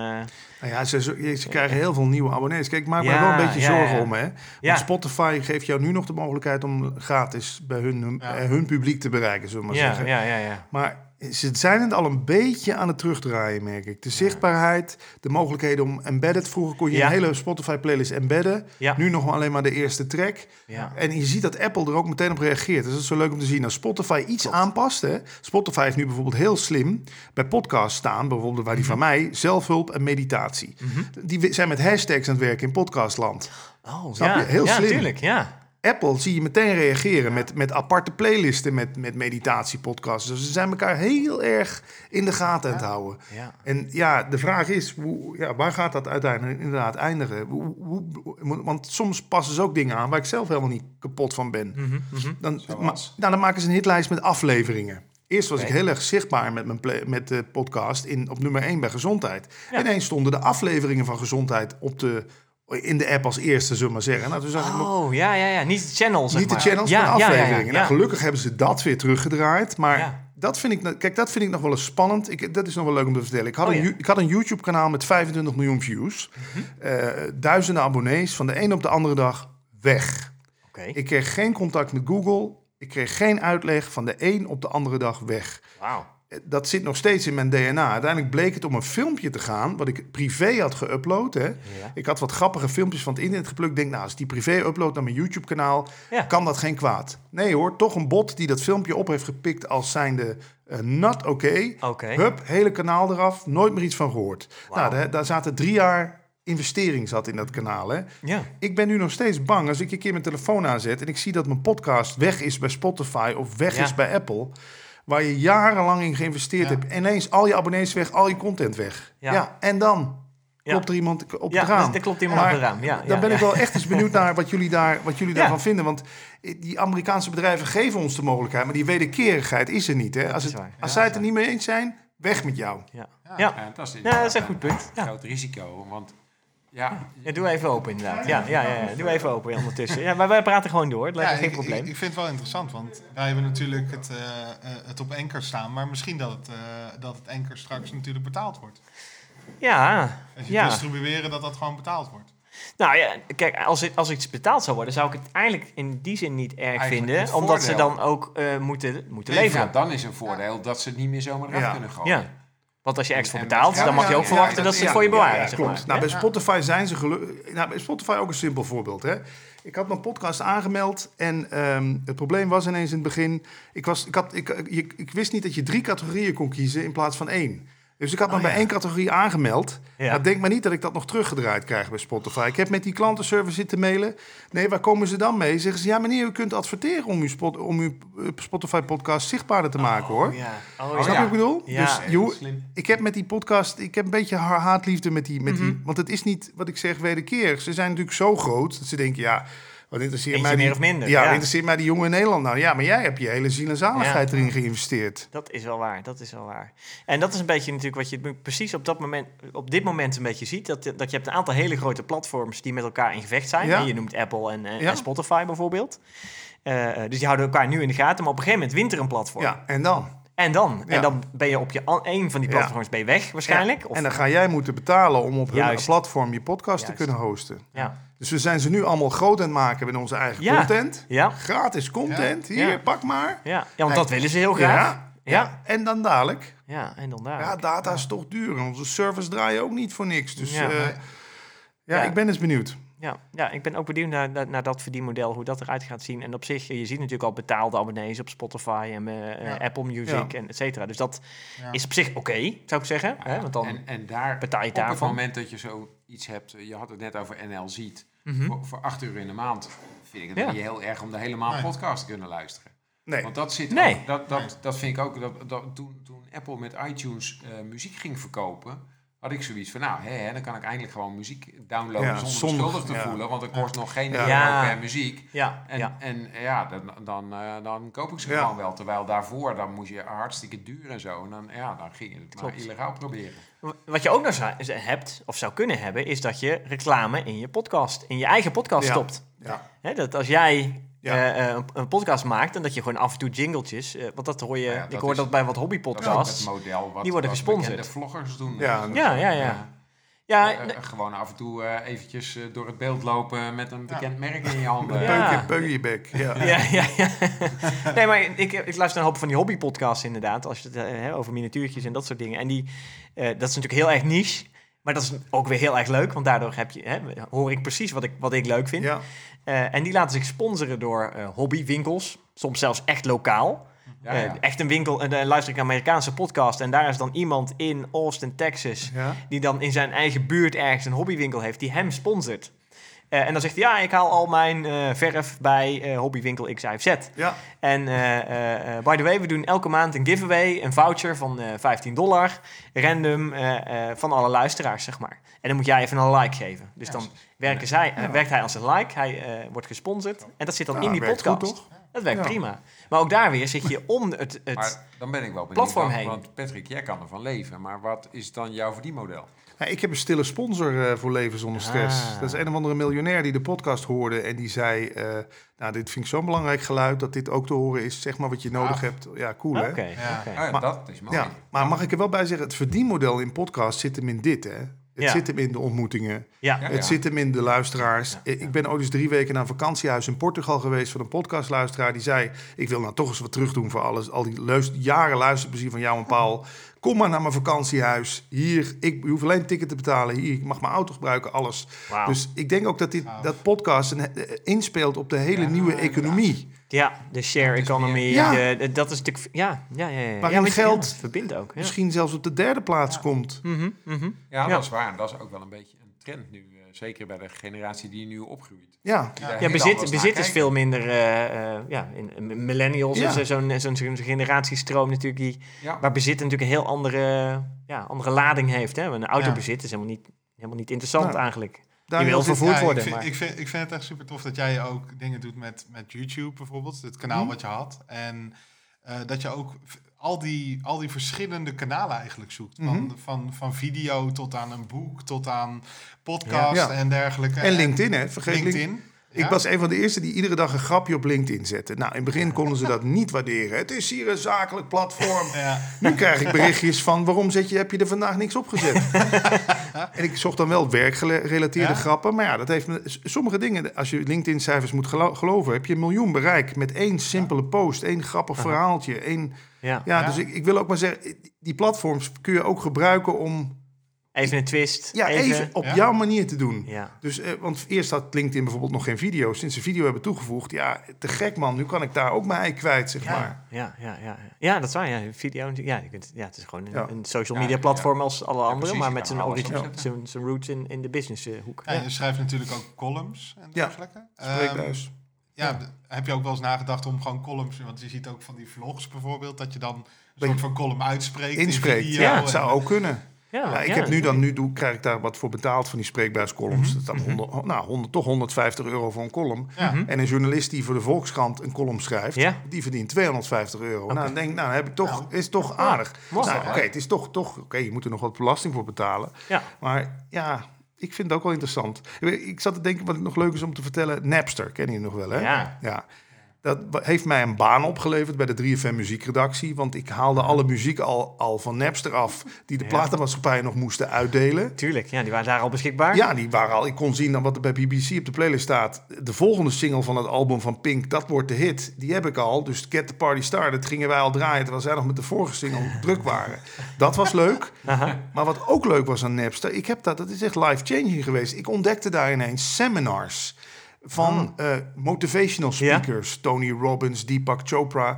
Nou ja, ze, ze, ze krijgen heel veel nieuwe abonnees. Kijk, ik maak Ja, wel een beetje zorgen ja. om. Hè? Want Spotify geeft jou nu nog de mogelijkheid om gratis bij hun, eh, hun publiek te bereiken, zullen we maar ja, zeggen. ja, ja, ja. Maar ze zijn het al een beetje aan het terugdraaien, merk ik. De zichtbaarheid, de mogelijkheden om embedded. Vroeger kon je Ja. een hele Spotify-playlist embedden. Ja. Nu nog maar alleen maar de eerste track. ja. En je ziet dat Apple er ook meteen op reageert. Dus dat is zo leuk om te zien. Als Spotify iets aanpast. Hè? Spotify heeft nu bijvoorbeeld heel slim bij podcasts staan. Bijvoorbeeld waar die Mhm. van mij, zelfhulp en meditatie. Die wi- zijn met hashtags aan het werken in podcastland. Oh, Snap ja. je? Heel ja, slim. tuurlijk, ja. Apple zie je meteen reageren met, met aparte playlisten met, met meditatiepodcasts. Dus ze zijn elkaar heel erg in de gaten aan het houden. ja. En ja, de vraag is, hoe, ja, waar gaat dat uiteindelijk inderdaad eindigen? Hoe, hoe- want soms passen ze ook dingen aan waar ik zelf helemaal niet kapot van ben. Mhm, mhm. Dan, ma- nou, dan maken ze een hitlijst met afleveringen. Eerst was ik heel erg zichtbaar met, mijn play- met de podcast in, op nummer 1 bij gezondheid. Ja. Ineens stonden de afleveringen van gezondheid op de, in de app als eerste, zullen we maar zeggen. Nou, toen zag ik me- Oh, ja, ja, ja. Niet de channel, zeg niet de maar. channels, ja, maar de ja, ja, ja, afleveringen. Nou, gelukkig hebben ze dat weer teruggedraaid. Maar dat vind ik, nou- kijk, dat vind ik nog wel eens spannend. Ik, dat is nog wel leuk om te vertellen. Ik had, Oh, een, ik had een YouTube-kanaal met 25 miljoen views. Mhm. Eh, duizenden abonnees. Van de een op de andere dag weg. Oké, Ik kreeg geen contact met Google. Ik kreeg geen uitleg van de een op de andere dag weg. wauw. Dat zit nog steeds in mijn DNA. Uiteindelijk bleek het om een filmpje te gaan, wat ik privé had geüpload. Hè. Ja. Ik had wat grappige filmpjes van het internet geplukt. Ik denk, nou, als ik die privé upload naar mijn YouTube-kanaal, Ja. kan dat geen kwaad. Nee hoor, toch een bot die dat filmpje op heeft gepikt als zijnde eh not oké. Oké. Hup, hele kanaal eraf, nooit meer iets van gehoord. Nou, daar, daar zaten drie jaar investering zat in dat kanaal. Hè. Ja. Ik ben nu nog steeds bang als ik een keer mijn telefoon aanzet en ik zie dat mijn podcast weg is bij Spotify of weg Ja. is bij Apple, waar je jarenlang in geïnvesteerd Ja. hebt, ineens al je abonnees weg, al je content weg. Ja. Ja, en dan Ja. klopt er iemand op Ja, het raam. dus er klopt iemand Maar op het raam. Ja, Dan ja, ben ja. ik wel echt eens benieuwd naar wat jullie, daar, wat jullie Ja. daarvan vinden. Want die Amerikaanse bedrijven geven ons de mogelijkheid, maar die wederkerigheid is er niet. Hè? Als, het, als Ja, zij het er ja. niet mee eens zijn, weg met jou. Ja. Ja. Ja. Ja, dat is, Ja, dat is een goed punt. Ja. groot risico. Want ja, Ja, doe even open inderdaad. Ja, ja, ja, ja. Doe even open ondertussen. Ja, maar wij praten gewoon door. Dat lijkt me geen ik, probleem. Ik, ik vind het wel interessant, want wij hebben natuurlijk het, eh, eh, het op Anchor staan, maar misschien dat het, eh, dat het Anchor straks natuurlijk betaald wordt. ja, Als je ja. distribueren, dat dat gewoon betaald wordt. Nou ja, kijk, als, het- als iets betaald zou worden, zou ik het eigenlijk in die zin niet erg Eigenlijk vinden. het Omdat ze dan ook eh, moeten, moeten leveren. ja, dan is een voordeel dat ze het niet meer zomaar eraf Ja. kunnen gooien. Want als je extra betaalt, ja, dan mag je ook ja, verwachten ja, dat ze het voor je bewaren. ja, zeg klopt. maar. Nou, bij. Spotify zijn ze gelukkig. Nou, bij Spotify ook een simpel voorbeeld. Hè? Ik had mijn podcast aangemeld en ehm, het probleem was ineens in het begin. Ik, was, ik, had, ik, ik, ik wist niet dat je drie categorieën kon kiezen in plaats van één. Dus ik had me Oh, bij één categorie aangemeld. Denk maar niet dat ik dat nog teruggedraaid krijg bij Spotify. Ik heb met die klantenservice zitten mailen. Nee, waar komen ze dan mee? Zeggen ze, ja meneer, u kunt adverteren om uw, spot, om uw eh, Spotify-podcast zichtbaarder te maken, hoor. Oh, ja. Oh. Snap je wat ik bedoel? Ja. Dus ik heb met die podcast, ik heb een beetje haatliefde met die, met Mhm. die, want het is niet wat ik zeg wederkerig. Ze zijn natuurlijk zo groot dat ze denken, ja, wat interesseert Eentje mij die, meer of minder, Ja, ja. interesseert mij die jongen in Nederland nou? Ja, maar jij hebt je hele ziel en zaligheid Ja. erin geïnvesteerd. Dat is wel waar, dat is wel waar. En dat is een beetje natuurlijk wat je precies op, dat moment, op dit moment een beetje ziet. Dat, dat je hebt een aantal hele grote platforms die met elkaar in gevecht zijn. Ja. Je noemt Apple en, en Spotify bijvoorbeeld. Eh, eh, dus die houden elkaar nu in de gaten. Maar op een gegeven moment wint er een platform. Ja, en dan? En dan? Ja. En dan ben je op je een van die Ja. platforms ben je weg waarschijnlijk. Ja. Of, En dan ga jij moeten betalen om op hun platform je podcast Juist. te kunnen hosten. ja. Dus we zijn ze nu allemaal groot aan het maken met onze eigen content. Ja. Gratis content, hier, pak maar. Ja. ja, want dat willen ze heel graag. Ja. Ja. En dan dadelijk. Ja, en dan daar. Ja, data is toch duur. En onze servers draaien ook niet voor niks. Dus Ja. Ja. ik ben eens benieuwd. Ja, ja, ik ben ook benieuwd naar, naar, naar dat verdienmodel, hoe dat eruit gaat zien. En op zich, je ziet natuurlijk al betaalde abonnees op Spotify en eh, eh, Ja. Apple Music Ja. en et cetera. Dus dat Ja. is op zich oké, zou ik zeggen. Hè? Want dan, en, en daar, betaal je op het daarvan. moment dat je zoiets hebt, je had het net over NL Ziet, Mhm. voor, voor 8 euro in de maand vind ik het Ja. niet heel erg om de hele maand Nee. podcast te kunnen luisteren. Nee. Want dat zit Nee. ook, dat, dat, dat vind ik ook, dat, dat, toen, toen Apple met iTunes eh, muziek ging verkopen, had ik zoiets van, nou, hè, hè, dan kan ik eindelijk gewoon muziek downloaden Ja, zonder, zonder- schuldig te ja. voelen, want het kost nog geen Ja. euro Ja. per muziek. ja, En en, ja dan, dan, eh, dan koop ik ze Ja. gewoon wel. Terwijl daarvoor, dan moest je hartstikke duur en zo. En dan, ja, dan ging je het maar illegaal proberen. Wat je ook nog zou- hebt, of zou kunnen hebben, is dat je reclame in je podcast, in je eigen podcast Ja. stopt. Ja. Hè, dat als jij Ja. eh, eh, een, een podcast maakt en dat je gewoon af en toe jingletjes, eh, want dat hoor je, Nou ja, ik hoor is- dat bij wat hobbypodcasts. het model wat, die worden wat gesponsord. bekende vloggers doen. Ja, Ja, ja, ja. Gewoon af en toe eventjes door het beeld lopen met een bekend merk in je handen. Ja. Peuk, bek. Ja. Ja, ja, ja. nee, maar ik, ik luister een hoop van die hobbypodcasts inderdaad. Als je het hè, over miniatuurtjes en dat soort dingen. En die, eh, dat is natuurlijk heel erg niche. Maar dat is ook weer heel erg leuk. Want daardoor heb je, hè, hoor ik precies wat ik, wat ik leuk vind. Ja. Eh, en die laten zich sponsoren door eh, hobbywinkels. Soms zelfs echt lokaal. Ja, Eh, echt een winkel. En dan luister ik een Amerikaanse podcast. En daar is dan iemand in Austin, Texas. Die dan in zijn eigen buurt ergens een hobbywinkel heeft. Die hem sponsort. Eh, en dan zegt hij, ja, ik haal al mijn eh, verf bij eh, hobbywinkel X, Y, Z. Ja. En by the way, we doen elke maand een giveaway, een voucher van eh 15 dollar, random, van alle luisteraars, zeg maar. En dan moet jij even een like geven. Dus Ja, dan werken zij, werkt hij als een like, hij wordt gesponsord. En dat zit dan in die podcast. goed, toch? Dat werkt prima. Maar ook daar weer zit je om het... het Maar dan ben ik wel benieuwd. platform heen. Want Patrick, jij kan ervan leven. Maar wat is dan jouw verdienmodel? Ja, ik heb een stille sponsor eh, voor Leven Zonder Stress. Ah. Dat is een of andere miljonair die de podcast hoorde. En die zei, eh, nou, dit vind ik zo'n belangrijk geluid... dat dit ook te horen is. Zeg maar wat je nodig Gaaf. hebt. Ja, cool hè? oké. Ja. Ja, Maar- dat is mooi. Ja, maar mag ik er wel bij zeggen... het verdienmodel in podcast zit hem in dit, hè? Het Ja. zit hem in de ontmoetingen. Ja, Ja. Het zit hem in de luisteraars. Ik ben ooit eens drie weken naar een vakantiehuis in Portugal geweest van een podcastluisteraar. Die zei, ik wil nou toch eens wat terug doen voor alles. Al die luister, jaren luisterplezier van jou en Paul. Kom maar naar mijn vakantiehuis. Hier, ik hoef alleen een ticket te betalen. Hier, ik mag mijn auto gebruiken, alles. Dus ik denk ook dat dit, dat podcast een, eh, inspeelt op de hele Ja, nieuwe economie. ja, de share economy, meer- Ja. de- de- dat is natuurlijk... Ja, ja, ja. ja. Waarin ja, geld ja, verbindt ook. Ja. Misschien zelfs op de derde plaats komt. Mhm, mhm. Ja, Ja. dat is waar. En dat is ook wel een beetje een trend nu. Eh, zeker bij de generatie die nu opgroeit. Ja, Ja, bezit, bezit is veel minder... eh, eh, ja, in, in millennials Ja. is er zo'n zo'n zo'n generatiestroom natuurlijk... Die, Ja. waar bezit natuurlijk een heel andere, ja, andere lading heeft. Hè? Een autobezit is helemaal niet, helemaal niet interessant Nou, eigenlijk. Daniel, wil vervoerd Ja, worden. Ik vind, maar- ik, vind, ik vind het echt super tof dat jij ook dingen doet met, met YouTube bijvoorbeeld. Het kanaal Mhm. wat je had. En eh, dat je ook al die, al die verschillende kanalen eigenlijk zoekt. Van, Mhm. van, van video tot aan een boek, tot aan podcast Ja. en dergelijke. En LinkedIn, hè? Vergeet LinkedIn. LinkedIn. Ik was een van de eerste die iedere dag een grapje op LinkedIn zette. Nou, in het begin konden ze dat niet waarderen. Het is hier een zakelijk platform. Ja. Nu krijg ik berichtjes van waarom zet je, heb je er vandaag niks opgezet? en ik zocht dan wel werkgerelateerde Ja. grappen. Maar ja, dat heeft sommige dingen, als je LinkedIn-cijfers moet gelo- geloven, heb je een miljoen bereik met één simpele post, één grappig verhaaltje. Één, Ja. ja, Ja. dus ik, ik wil ook maar zeggen, die platforms kun je ook gebruiken om Even een twist. ja, even, op Ja. jouw manier te doen. Ja. Dus, eh, want eerst had LinkedIn bijvoorbeeld nog geen video. Sinds ze video hebben toegevoegd, ja, te gek man. Nu kan ik daar ook mijn ei kwijt, zeg Ja, maar. ja, ja, ja. ja, dat is waar. Ja, video. Ja, je kunt, ja, het is gewoon een, Ja. een social Ja, media ja. platform als alle andere, maar met zijn, alles origin, opzetten. zijn, zijn roots in, in de businesshoek. Ja, Ja. je schrijft natuurlijk ook columns en Ja. dergelijke. Ehm, Spreekbuis. Ja, heb je ook wel eens nagedacht om gewoon columns... Want je ziet ook van die vlogs bijvoorbeeld... dat je dan een soort van column uitspreekt in Inspreekt. video Ja, het zou ook kunnen. Ja, Ja, ik ja, heb nu dan, nu doe, krijg ik daar wat voor betaald van die spreekbuiscolumns. Dat is dan 100, nou, 100, toch 150 euro voor een column. Ja. En een journalist die voor de Volkskrant een column schrijft, Ja. die verdient 250 euro. Nou, dan denk ik, nou, heb ik toch, is toch aardig. Nou, Oké, het is toch, toch oké, je moet er nog wat belasting voor betalen. Ja. Maar ja, ik vind het ook wel interessant. Ik zat te denken, wat nog leuk is om te vertellen, Napster, ken je nog wel, hè? Ja. Ja. Dat heeft mij een baan opgeleverd bij de 3FM muziekredactie. Want ik haalde alle muziek al, al van Napster af... die de Ja. platenmaatschappijen nog moesten uitdelen. Tuurlijk, ja, die waren daar al beschikbaar. Ja, die waren al. Ik kon zien dan wat er bij BBC op de playlist staat. De volgende single van het album van Pink, dat wordt de hit. Die heb ik al. Dus Get the Party Started gingen wij al draaien... terwijl zij nog met de vorige single druk waren. Dat was leuk. Maar wat ook leuk was aan Napster... ik heb dat, dat is echt life-changing geweest. Ik ontdekte daar ineens seminars... van eh, motivational Ja. speakers. Tony Robbins, Deepak Chopra.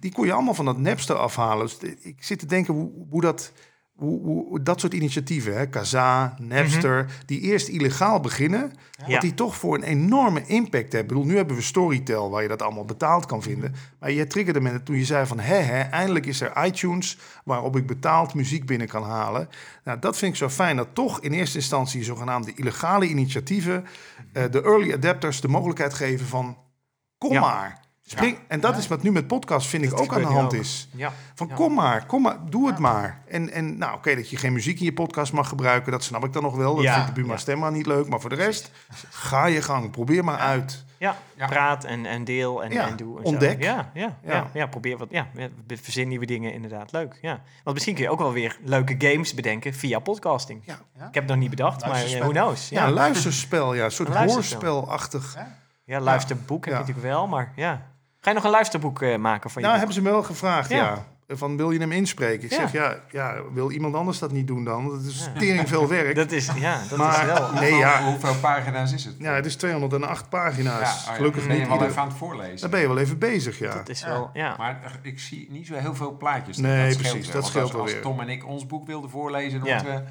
Die kon je allemaal van dat Napster afhalen. Dus ik zit te denken hoe, hoe dat... Hoe, dat soort initiatieven, hè, Kazaa, Napster, die eerst illegaal beginnen, Ja. wat die toch voor een enorme impact hebben. Ik bedoel, nu hebben we Storytel, waar je dat allemaal betaald kan vinden. Maar je triggerde me toen je zei van, hè, hè, eindelijk is er iTunes, waarop ik betaald muziek binnen kan halen. Nou, dat vind ik zo fijn, dat toch in eerste instantie zogenaamde illegale initiatieven, eh, de early adapters de mogelijkheid geven van, kom Ja. maar. Spring, en dat is wat nu met podcast vind ik ook aan de hand ook. is. Ja. Van Ja. kom maar, kom maar, doe het maar. En, en nou oké, dat je geen muziek in je podcast mag gebruiken, dat snap ik dan nog wel. Dat Ja, vindt de Buma ja. Stemma niet leuk. Maar voor de rest, ga je gang. Probeer maar uit. Ja, Ja. praat en, en deel en, Ja, en doe. En ontdek. Zo. Ja, ja, ja. Ja. Ja, probeer wat. Ja, verzin nieuwe dingen inderdaad. Leuk. Ja. Want misschien kun je ook wel weer leuke games bedenken via podcasting. Ja. Ja. Ik heb het nog niet bedacht, maar eh, who knows. Ja, Ja, een luisterspel, ja, een soort hoorspelachtig. ja luisterboek heb Ja. je natuurlijk wel, maar ja. Ga je nog een luisterboek eh, maken van je Nou, boek? hebben ze me wel gevraagd, ja. Ja. Van, wil je hem inspreken? Ik Ja. zeg, ja, ja, wil iemand anders dat niet doen dan? Dat is tering veel werk. Dat is, ja, dat Maar- is wel. Nee, ja. Hoeveel pagina's is het? Ja, het is 208 pagina's. Ja, oh ja, Gelukkig ben je niet wel ieder- even aan het voorlezen. Daar ben je wel even bezig, ja. Dat is wel, ja. Maar ik zie niet zo heel veel plaatjes. Nee, dat scheelt precies, wel. dat scheelt als, wel als weer. Tom en ik ons boek wilden voorlezen, dan Ja. moeten we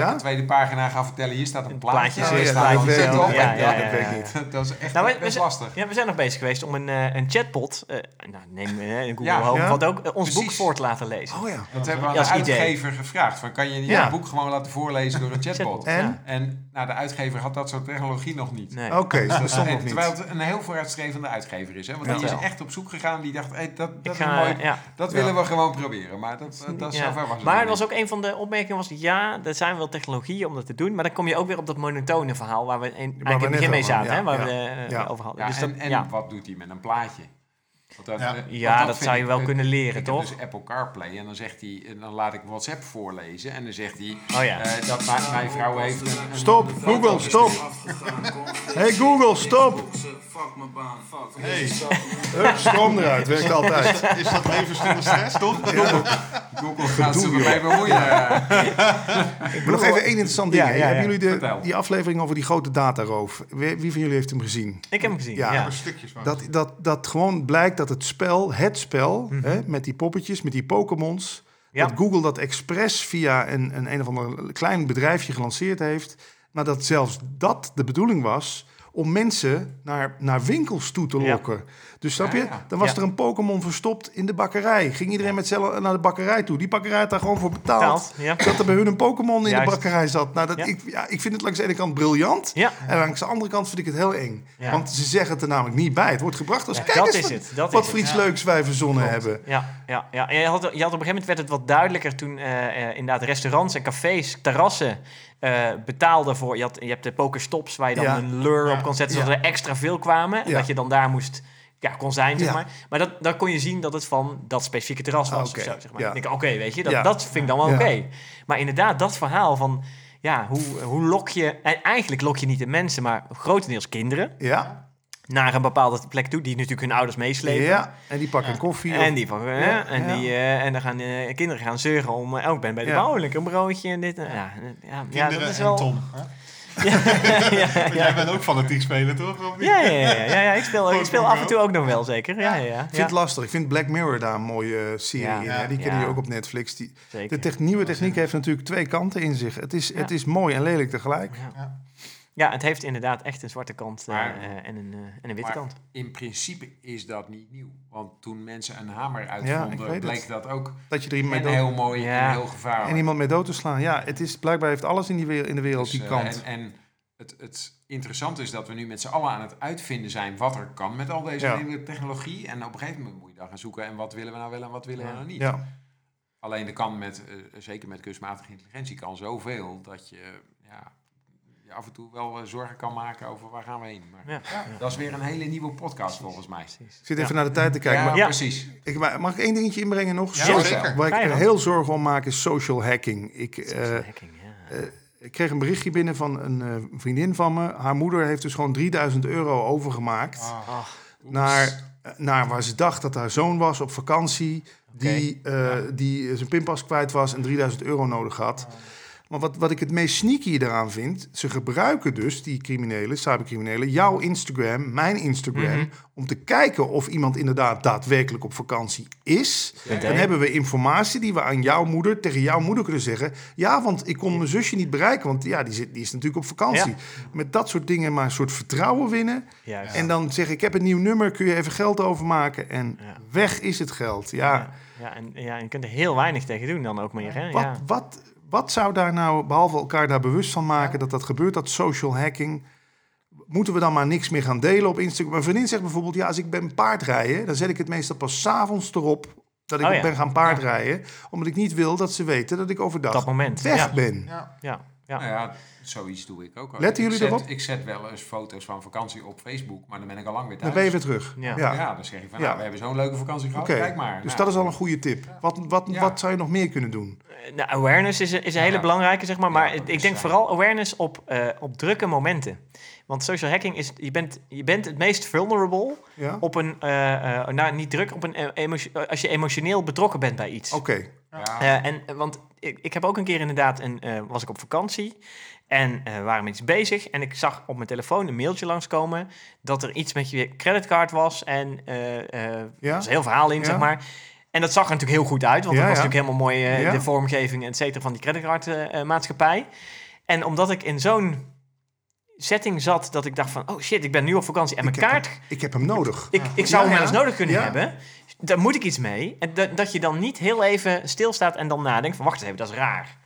Ja? elke tweede pagina gaan vertellen. Hier staat een Een plaatje. plaatje, en ja, dat een weet op. niet. Ja, dat weet ik niet. Dat is echt Nou, we- we best zijn- lastig. Ja, we zijn nog bezig geweest om een, eh, een chatbot, eh, nou, neem eh, een Google Ja. Home, Ja. wat ook ons boek voor te laten lezen. Oh ja. Dat hebben we aan Ja, de idee. uitgever gevraagd. Van, kan je niet Ja. het boek gewoon laten voorlezen door een chatbot? Chatbot. En? Ja. En nou, de uitgever had dat soort technologie nog niet. Nee. Oké, dat Dus, stond en nog niet. terwijl het een heel vooruitstrevende uitgever is. Hè? Want die is echt op zoek gegaan. Die dacht, hey, dat, dat, is mooi, dat willen we gewoon proberen. Maar dat, dat zover was het Maar er was ook een van de opmerkingen was, ja, er zijn wel technologieën om dat te doen, maar dan kom je ook weer op dat monotone verhaal waar we in, eigenlijk in het begin mee zaten, hè, waar ja. we eh, Ja. over hadden. Ja, dus en dat, en ja. wat doet hij met een plaatje? Want dat, Ja. eh, Ja, dat zou je wel kunnen leren, ik toch? heb dus Apple CarPlay en dan zegt hij, en dan laat ik WhatsApp voorlezen en dan zegt hij Oh ja. eh, dat mijn, mijn vrouw heeft een, een Stop, Google, stop. Hey Google, stop. Hey, Hup, stroom eruit, werkt altijd. is dat zonder stress, toch? Google gaat ermee bemoeien. Ik wil nog even één interessant ding. Ja, hè. ja, ja. Hebben jullie de, die aflevering over die grote dataroof? Wie, wie van jullie heeft hem gezien? Ik heb hem gezien, Ja. stukjes. Dat, dat, dat gewoon blijkt dat het spel, het spel, hè, met die poppetjes, met die Pokémons, Mhm. Ja. dat Google dat expres via een, een, een of ander klein bedrijfje gelanceerd heeft. Maar dat zelfs dat de bedoeling was om mensen naar, naar winkels toe te Ja. lokken. Dus snap je? Ja, ja. Dan was er een Pokémon verstopt in de bakkerij. Ging iedereen met z'n naar de bakkerij toe. Die bakkerij had daar gewoon voor betaald. Dat er bij hun een Pokémon in de bakkerij zat. Nou, dat, ik, ja, ik vind het langs de ene kant briljant. Ja. En langs de andere kant vind ik het heel eng. Ja. Want ze zeggen het er namelijk niet bij. Het wordt gebracht als kijk dat eens is wat, het, dat wat is voor het. iets leuks wij verzonnen hebben. Ja, ja, ja. En je had, je had op een gegeven moment werd het wat duidelijker toen eh, eh, inderdaad restaurants en cafés, terrassen eh, betaalden voor. Je, had, je hebt de pokerstops waar je dan Ja. een lure Ja. op kon zetten Ja. zodat er extra veel kwamen. En dat je dan daar moest, ja, kon zijn, zeg maar. Maar dat, dan kon je zien dat het van dat specifieke terras was. Ah, of zo, zeg maar. Ik denk, oké, weet je, dat, dat vind ik dan wel oké. Maar inderdaad, dat verhaal van, ja, hoe, hoe lok je... En eigenlijk lok je niet de mensen, maar grotendeels kinderen... Ja, naar een bepaalde plek toe, die natuurlijk hun ouders meeslepen. ja. en die pakken koffie. En of- die Ja, en, ja. die, eh, en dan gaan eh, kinderen gaan zeuren om, eh, oh, ik ben bij de Ja. bouwelijk, een broodje en dit. en- Ja, ja, ja, Kinderen dat is en wel. Tom. Hè? Ja, ja, Jij bent ook fanatiek spelen, toch? Ja, ja, ja, ja, ja, ik speel, ik speel af en toe ook nog wel, zeker. Ja, ja, ja. Ik vind het lastig. Ik vind Black Mirror daar een mooie serie Ja. in. Hè? Die Ja. kennen je ook op Netflix. Die, de nieuwe techniek heeft natuurlijk twee kanten in zich. Het is, het is mooi en lelijk tegelijk. Ja. Ja. Het heeft inderdaad echt een zwarte kant eh, Maar- eh, en, een, eh, en een witte Maar kant. in principe is dat niet nieuw. Want toen mensen een hamer uitvonden, bleek het. dat ook Dat je er iemand mee dood, heel mooi Ja. en heel gevaarlijk. en iemand mee dood te slaan. Ja, het is, blijkbaar heeft alles in, die wereld, in de wereld Dus, die kant. en en het, het interessante is dat we nu met z'n allen aan het uitvinden zijn wat er kan met al deze Ja. nieuwe technologie. En op een gegeven moment moet je dan gaan zoeken en wat willen we nou wel en wat willen we nou niet. ja. Alleen er kan met, zeker met kunstmatige intelligentie, kan zoveel dat je, ja, je af en toe wel eh, zorgen kan maken over waar gaan we heen. Maar Ja, ja, dat is weer een hele nieuwe podcast volgens mij. precies. Ik zit Ja. even naar de tijd te kijken. ja, maar Ja. precies. ik, mag ik één dingetje inbrengen nog? Ja, Social- zeker. Waar ik er heel zorgen om maak is social hacking. Ik, eh, Social hacking, ja. ik kreeg een berichtje binnen van een eh, vriendin van me. Haar moeder heeft dus gewoon 3000 euro overgemaakt. Ah. Ach, naar, naar waar ze dacht dat haar zoon was op vakantie. Die, eh, die zijn pinpas kwijt was en 3000 euro nodig had. Maar wat, wat ik het meest sneaky eraan vind, ze gebruiken dus, die criminelen, cybercriminelen, jouw Instagram, mijn Instagram, Mhm. om te kijken of iemand inderdaad daadwerkelijk op vakantie is. Ja. Dan hebben we informatie die we aan jouw moeder, tegen jouw moeder kunnen zeggen. Ja, want ik kon mijn zusje niet bereiken, want ja, die, zit, die is natuurlijk op vakantie. Ja. Met dat soort dingen maar een soort vertrouwen winnen. juist. En dan zeg ik, ik heb een nieuw nummer, kun je even geld overmaken? En Ja. weg is het geld. Ja, Ja, ja, en, ja, en je kunt er heel weinig tegen doen dan ook meer. Hè? Wat, Ja. wat, wat zou daar nou, behalve elkaar daar bewust van maken dat dat gebeurt, dat social hacking... moeten we dan maar niks meer gaan delen op Instagram? Mijn vriendin zegt bijvoorbeeld, ja, als ik ben paardrijden, dan zet ik het meestal pas 's avonds erop dat ik Oh ja. ben gaan paardrijden. Omdat ik niet wil dat ze weten dat ik overdag Dat moment, weg ben. Ja. Ja, ja. Nou ja, zoiets doe ik ook. Letten Ik jullie zet- erop? Ik zet wel eens foto's van vakantie op Facebook, maar dan ben ik al lang weer thuis. Dan ben je weer terug. Ja. Ja. Ja, dan zeg je van, Ja. nou, we hebben zo'n leuke vakantie gehad, Oké, kijk maar. dus Nou, dat is al een goede tip. Wat, wat, Ja. wat zou je nog meer kunnen doen? Eh, Nou, awareness is, een- is een Ja. hele belangrijke, zeg maar. Maar Ja, ik denk vooral awareness op, eh, op drukke momenten. Want social hacking is, je bent, je bent het meest vulnerable Ja? op een, eh, eh, nou niet druk, op een eh, emotio- als je emotioneel betrokken bent bij iets. Oké. Ja, Eh, en, want ik, ik heb ook een keer inderdaad, een, eh, was ik op vakantie en eh, we waren met iets bezig. En ik zag op mijn telefoon een mailtje langskomen dat er iets met je creditcard was. En eh eh, er Ja? was een heel verhaal in, Ja. zeg maar. En dat zag er natuurlijk heel goed uit, want Ja, het was ja. natuurlijk helemaal mooi, Ja. de vormgeving, et cetera, van die creditcardmaatschappij. en omdat ik in zo'n setting zat dat ik dacht van, oh shit, ik ben nu op vakantie en mijn Ik heb kaart Ik heb hem nodig. ik, ik zou Ja, hem wel ja. eens nodig kunnen Ja. hebben. Daar moet ik iets mee. En dat, dat je dan niet heel even stilstaat en dan nadenkt van... wacht eens even, dat is raar.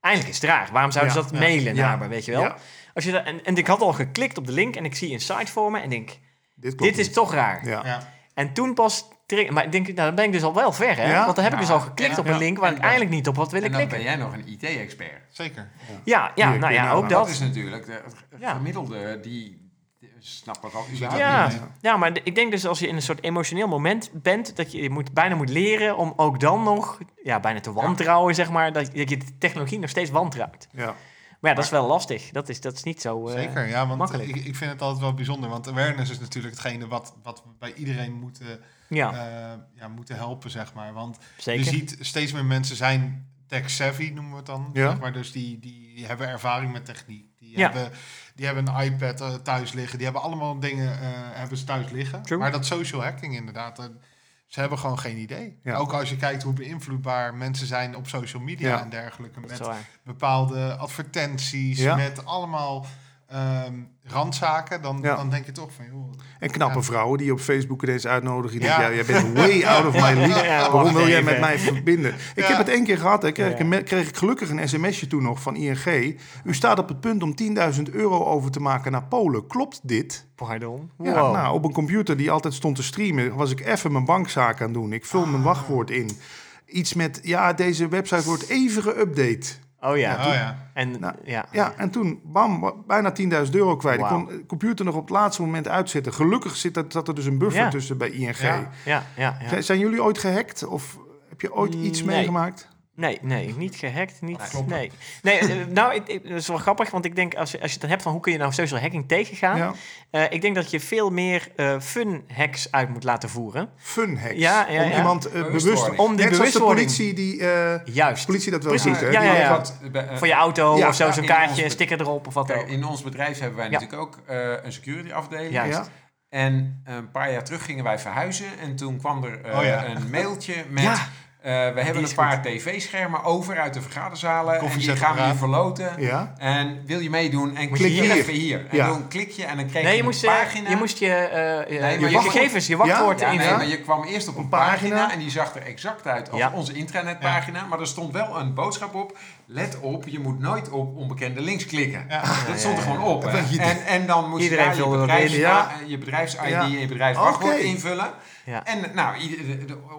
Eindelijk is het raar. Waarom zouden Ja, ze dat ja, mailen ja, naar me, weet je wel? ja. Als je dat, en, en ik had al geklikt op de link en ik zie een site voor me... en denk, Dit, dit is niet. toch raar. Ja. Ja. En toen pas... Maar ik denk, nou, dan ben ik dus al wel ver, hè? Ja. Want dan heb ik dus al geklikt Ja. op een link... waar ik eigenlijk niet op had willen en dan klikken. ben jij nog een IT-expert. Zeker. Ja, ja nou ja, ook dat. Dat is natuurlijk de gemiddelde, die, snapt er al Ja, niet. ja, maar ik denk dus als je in een soort emotioneel moment bent, dat je, je moet, bijna moet leren om ook dan nog, ja, bijna te wantrouwen, zeg maar, dat, dat je de technologie nog steeds wantrouwt. Ja. Maar ja, dat is wel lastig. Dat is, dat is niet zo... eh, Zeker, ja, want makkelijk. ik, ik vind het altijd wel bijzonder. Want awareness is natuurlijk hetgene wat, wat we bij iedereen moeten, Ja, eh, ja, moeten helpen, zeg maar. Want zeker. je ziet steeds meer mensen zijn tech-savvy, noemen we het dan. Ja. Zeg maar. Dus die, die hebben ervaring met techniek. Die, Ja. hebben, die hebben een iPad eh, thuis liggen. Die hebben allemaal dingen eh, hebben ze thuis liggen. True. Maar dat social hacking inderdaad... ze hebben gewoon geen idee. Ja. Ook als je kijkt hoe beïnvloedbaar mensen zijn op social media Ja. en dergelijke. Met bepaalde advertenties, Ja. met allemaal ehm randzaken, dan, Ja. dan denk je toch van, joh, En knappe Ja. vrouwen die je op Facebook ineens uitnodigen. Die Ja. denken, ja, jij bent way out of my league. Ja, Waarom wil jij met mij verbinden? Ik Ja. heb het één keer gehad. Hè. Kreeg, Ja. ik- kreeg ik gelukkig een sms'je toen nog van ING. U staat op het punt om 10.000 euro over te maken naar Polen. Klopt dit? Pardon. Ja, Wow. nou, op een computer die altijd stond te streamen... was ik even mijn bankzaak aan het doen. Ik vul mijn wachtwoord in. Iets met, ja, deze website wordt even geüpdate. Oh ja. oh ja. En Nou, ja. Ja, en toen, bam, bijna 10.000 euro kwijt. Ik kon de computer nog op het laatste moment uitzetten. Gelukkig zit er, zat er dus een buffer Ja. tussen bij ING. Ja. Ja, ja, ja. Zijn- Zijn jullie ooit gehackt? Of heb je ooit iets Nee. meegemaakt? Nee, nee, niet gehackt, niet. Nee, klopt. Nee, nee eh, nou, ik, ik- dat is wel grappig, want ik denk als je, als je het dan hebt van hoe kun je nou social hacking tegengaan, Ja. eh, ik denk dat je veel meer eh, fun hacks uit moet laten voeren. Fun hacks. Ja, ja, om ja. iemand bewust... Om die Net zoals de politie die... eh, Juist. politie dat wel Precies. hè? Ja, Die- ja, ja. Wat, Voor je auto Ja, of zo, zo'n kaartje, sticker erop of wat ook. in ons bedrijf hebben wij Ja. natuurlijk ook eh, een security afdeling. Juist. Ja. En een paar jaar terug gingen wij verhuizen. En toen kwam er eh, Oh ja. een mailtje met... Ja. eh, we hebben een paar tv-schermen over uit de vergaderzalen. En die gaan we hier verloten. Ja. En wil je meedoen? En klik je hier even hier. En Ja. dan klik je en dan Nee, je je een moest, eh, pagina. je, moest je, eh, maar je, je gegevens, wachtwoord- je wachtwoord Ja, nee, invullen. maar je kwam eerst op een, Een pagina, pagina. en die zag er exact uit als Ja. onze intranetpagina. Maar er stond wel een boodschap op. Let op, je moet nooit op onbekende links klikken. Ja. Dat stond er ja, gewoon op. En, en dan moest Iedereen je daar je, Ja. eh, je bedrijfs-ID Ja. en je bedrijfswachtwoord invullen. Ja. En nou,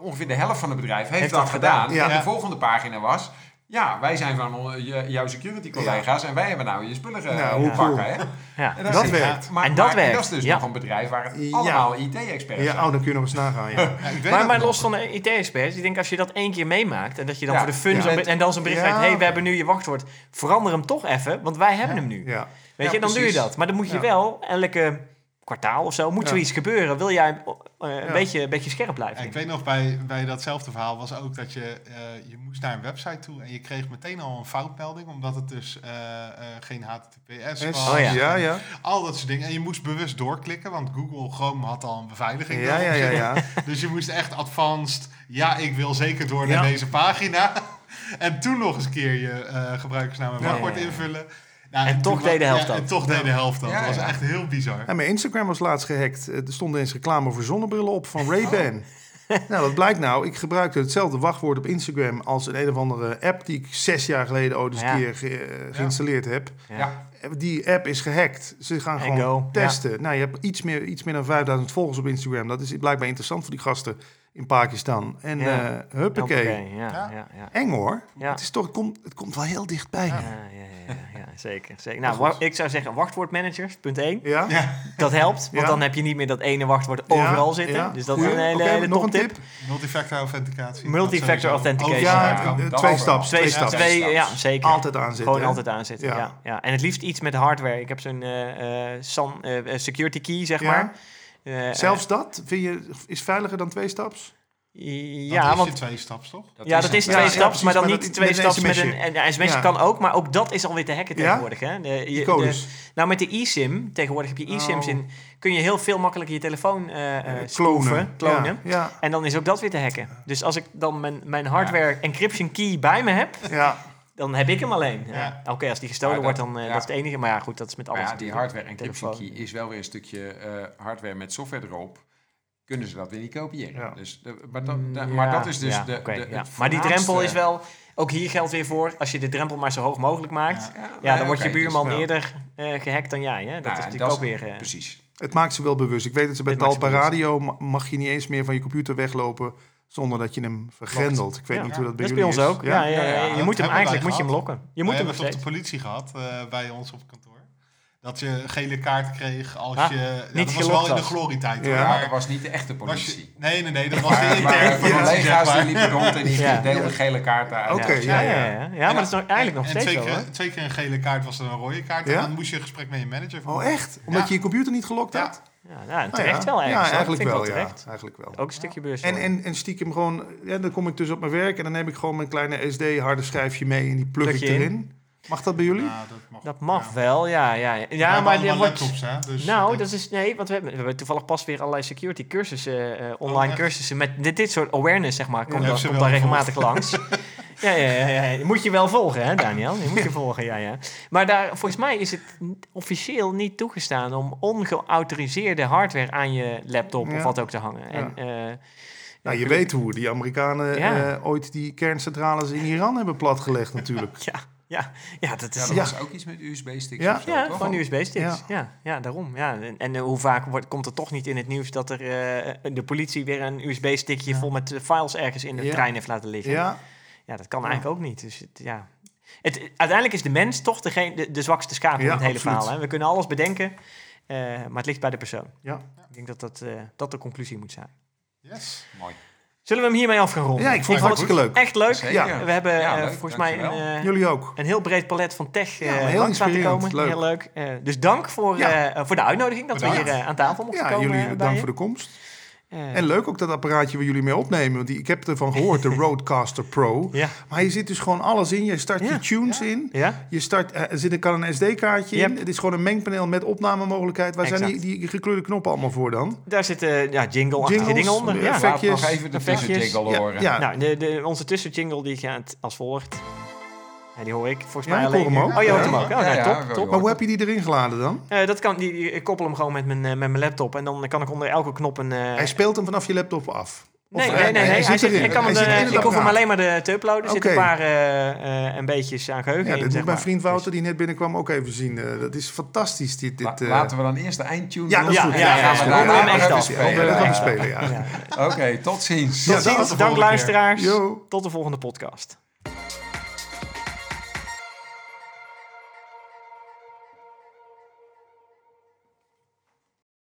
ongeveer de helft van het bedrijf heeft, Heeft dat dat gedaan. gedaan. Ja. En de volgende pagina was... Ja, wij zijn van je- jouw security collega's en wij hebben nou je spullen Nou, nou, hoe pakken. cool. Hè? Ja. En Dat is- werkt. Maar, En dat maar- werkt, dat is dus ja. nog een bedrijf waar Ja. allemaal IT-experts Ja, oh, dan kun je nog eens nagaan. Ja. Ja, ik weet Maar, dat los van de IT-experts, ik denk als je dat één keer meemaakt en dat je dan Ja. voor de fun en dan zo'n bericht Ja. krijgt, hey, we hebben nu je wachtwoord, verander hem toch even, want wij hebben Ja. hem nu. Ja. Weet Ja, je, dan doe je dat. Maar dan moet je Ja. wel elke kwartaal of zo, moet Ja. zoiets gebeuren. Wil jij eh, een, Ja. beetje, een beetje scherp blijven? Ja, ik weet nog, bij, bij datzelfde verhaal was ook dat je, eh, je moest naar een website toe en je kreeg meteen al een foutmelding, omdat het dus eh, eh, geen HTTPS was. Oh ja. ja, ja. Al dat soort dingen. En je moest bewust doorklikken, want Google Chrome had al een beveiliging. Ja, ja, ja, ja. Dus je moest echt advanced, ja, ik wil zeker door naar Ja. deze pagina. En toen nog eens een keer je eh, gebruikersnaam en Ja, wachtwoord ja, ja. invullen. Nou, En toch deed de helft ja, dat. En toch deed de helft dat. Dat was echt heel bizar. En mijn Instagram was laatst gehackt. Er stond eens reclame voor zonnebrillen op van Ray-Ban. nou, wat blijkt nou? Ik gebruikte hetzelfde wachtwoord op Instagram als een een of andere app die ik zes jaar geleden ooit eens Ja. een keer ge- eh, geïnstalleerd heb. Ja. Ja. Die app is gehackt. Ze gaan gewoon testen. Nou, je hebt iets meer, iets meer dan 5000 volgers op Instagram. Dat is blijkbaar interessant voor die gasten in Pakistan. En Ja. eh huppakee. Ja, Ja. ja, ja. Eng hoor. Ja. Het, is toch, het, komt, het komt wel heel dichtbij. Ja. Ja, ja, ja, ja, zeker. zeker. Nou, ik zou zeggen wachtwoordmanagers, punt 1. Ja? Ja, Dat helpt, want Ja. dan heb je niet meer dat ene wachtwoord Ja, overal zitten. ja. Dus dat Goeie. is een hele, Oké, hele nog een tip? multifactor authenticatie. Multifactor authentication. Ja, twee staps. Twee, Twee twee, ja, zeker. Altijd aanzetten. Gewoon hè? altijd aanzetten, ja. Ja. Ja, En het liefst iets met hardware. Ik heb zo'n eh, eh, San, security key, zeg Ja. maar. Eh, Zelfs dat vind je is veiliger dan twee staps? eh, Ja, dat want is je twee staps, toch? ja, dat is twee ja, staps, precies, maar dan maar niet dat- twee met staps met een... En een sms'je Ja. kan ook, maar ook dat is alweer te hacken Ja? tegenwoordig. Hè? De, je- Die de- codes. nou, met de eSIM, tegenwoordig heb je eSIMs Oh. in, kun je heel veel makkelijker je telefoon eh eh, klonen. klonen. Ja, ja, En dan is ook dat weer te hacken. Dus als ik dan mijn, mijn hardware encryption key bij me heb, ja. Dan heb ik hem alleen. Ja. Ja. Oké, als die gestolen wordt, dan uh, ja. dat is het enige. Maar ja, goed, dat is met Maar alles. ja, die hardware encryption key is wel weer een stukje eh, hardware met software erop. Kunnen ze dat weer niet kopiëren. Ja. Dus, de, maar, dat, de- Mm, maar dat is dus ja, de, Maar die drempel is wel... Ook hier geldt weer voor, als je de drempel maar zo hoog mogelijk maakt... Ja, Ja, dan wordt je buurman dus- ja. eerder eh, gehackt dan jij. Hè? Dat Nou, is en natuurlijk ook is- weer... eh, Precies. Het maakt ze wel bewust. Ik weet dat ze bij Talpa. Radio ma- mag je niet eens meer van je computer weglopen zonder dat je hem vergrendelt. Ik weet Ja. niet hoe dat bij dat is bij ons ook. Ja, ja, Ja, ja, je dat moet hem eigenlijk moet je hem lokken. Je We moet hem hebben het op de politie gehad, eh, bij ons op kantoor. Dat je een gele kaart kreeg als Ah, je... Ja, niet dat was wel in de glorietijd. Ja. hoor, Maar dat was niet de echte politie. je, nee, nee, nee, dat was de Maar, interne maar de politie, zeg collega's die liepen rond en die Ja. deelden gele kaarten uit. Oké, Ja, ja, ja, ja. ja. ja, maar dat is nog, eigenlijk nog en steeds twee zo. keer, hoor. twee keer een gele kaart was dan een rode kaart. En dan moest je een gesprek met je manager voeren. Oh, echt? Omdat je je computer niet gelokt had? Ja, Nou terecht ja. wel. Ja, eigenlijk ik wel, ja. Eigenlijk wel. Ook een stukje beurs. En, en, en stiekem gewoon, ja, dan kom ik dus op mijn werk en dan neem ik gewoon mijn kleine SD-harde schijfje mee en die plug Plug ik je in. erin. Mag dat bij jullie? Ja, dat mag. Dat mag ja. wel, ja. Ja, ja, We ja hebben maar allemaal er wordt... laptops, hè? Dus Nou, dat is nee, want we hebben, we hebben toevallig pas weer allerlei security cursussen, eh, online echt? cursussen met dit, dit soort awareness, zeg maar, komt, komt daar regelmatig langs. Ja, ja, ja, ja, moet je wel volgen, hè, Daniel? Moet je volgen, ja, ja. Maar daar, volgens mij is het officieel niet toegestaan om ongeautoriseerde hardware aan je laptop Ja. of wat ook te hangen. Ja. En, eh, Nou, je weet hoe die Amerikanen Ja. eh, ooit die kerncentrales in Iran hebben platgelegd natuurlijk. Ja, ja, ja, dat Ja, is... dat Ja. was ook iets met USB-sticks Ja. of zo, Ja, toch? gewoon USB-sticks. Ja. Ja. Ja, daarom. Ja. En, en eh, hoe vaak wordt, komt er toch niet in het nieuws dat er eh, de politie weer een USB-stickje vol met files ergens in de Ja. trein heeft laten liggen? Ja, Ja, dat kan Ja. eigenlijk ook niet. Dus het, ja. het, uiteindelijk is de mens toch degene, de, de zwakste schakel in Ja, het hele absoluut. verhaal. Hè? We kunnen alles bedenken, eh, maar het ligt bij de persoon. ja. Ik denk dat dat, eh, dat de conclusie moet zijn. Yes. Mooi. Zullen we hem hiermee af gaan ronden? ja ik vond het hartstikke leuk. Echt leuk. Ja. We hebben Ja, eh, leuk, volgens mij een, eh, Jullie ook. een heel breed palet van tech Ja, eh heel langs laten komen. Leuk. Heel leuk. Eh, dus dank voor, Ja. eh, voor de uitnodiging dat we hier aan tafel mochten Ja, komen. jullie dank je. voor de komst. Eh, En leuk ook dat apparaatje waar jullie mee opnemen. Want die, ik heb ervan gehoord, de Roadcaster Pro. Ja. Maar je zit dus gewoon alles in. Je start Ja. je tunes in. Ja? Je start, eh, er zit er kan een SD-kaartje in. Het is gewoon een mengpaneel met opnamemogelijkheid. Waar zijn die, die gekleurde knoppen allemaal voor dan? Daar zitten ja, jingle-achtige dingen onder. eh, Ja. effect- Laat nog Effectjes, even de effectjes. tussenjingle Ja, horen. ja. Nou, de, de, onze tussenjingle die gaat als volgt. Ja, die hoor ik volgens Ja, mij alleen. hem ook. Oh, je hoort Ja. hem ook. Oh, Ja, ja, top, Maar hoe heb je die erin geladen dan? Eh, dat kan, die, die- ik koppel hem gewoon met mijn, eh, met mijn laptop. En dan kan ik onder elke knop een... eh, Hij speelt hem vanaf je laptop af. Nee, hij- nee, nee. nee, hij Hij zit ik kan Hij hem, ik hoef hem alleen maar de, te uploaden. Er zitten Oké. een paar eh, eh, een beetjes aan geheugen Ja, in. dat moet mijn vriend Dus- Wouter, die net binnenkwam, ook even zien. Eh, dat is fantastisch, dit. Dit eh. Laten we dan eerst de eindtune Ja, doen. dat is Ja, goed. ja, ja, Dan gaan ja. spelen. Ja, dat gaan we Ja. spelen, ja. Ja. Oké, tot ziens. Tot ziens. Dank luisteraars. Tot de volgende podcast.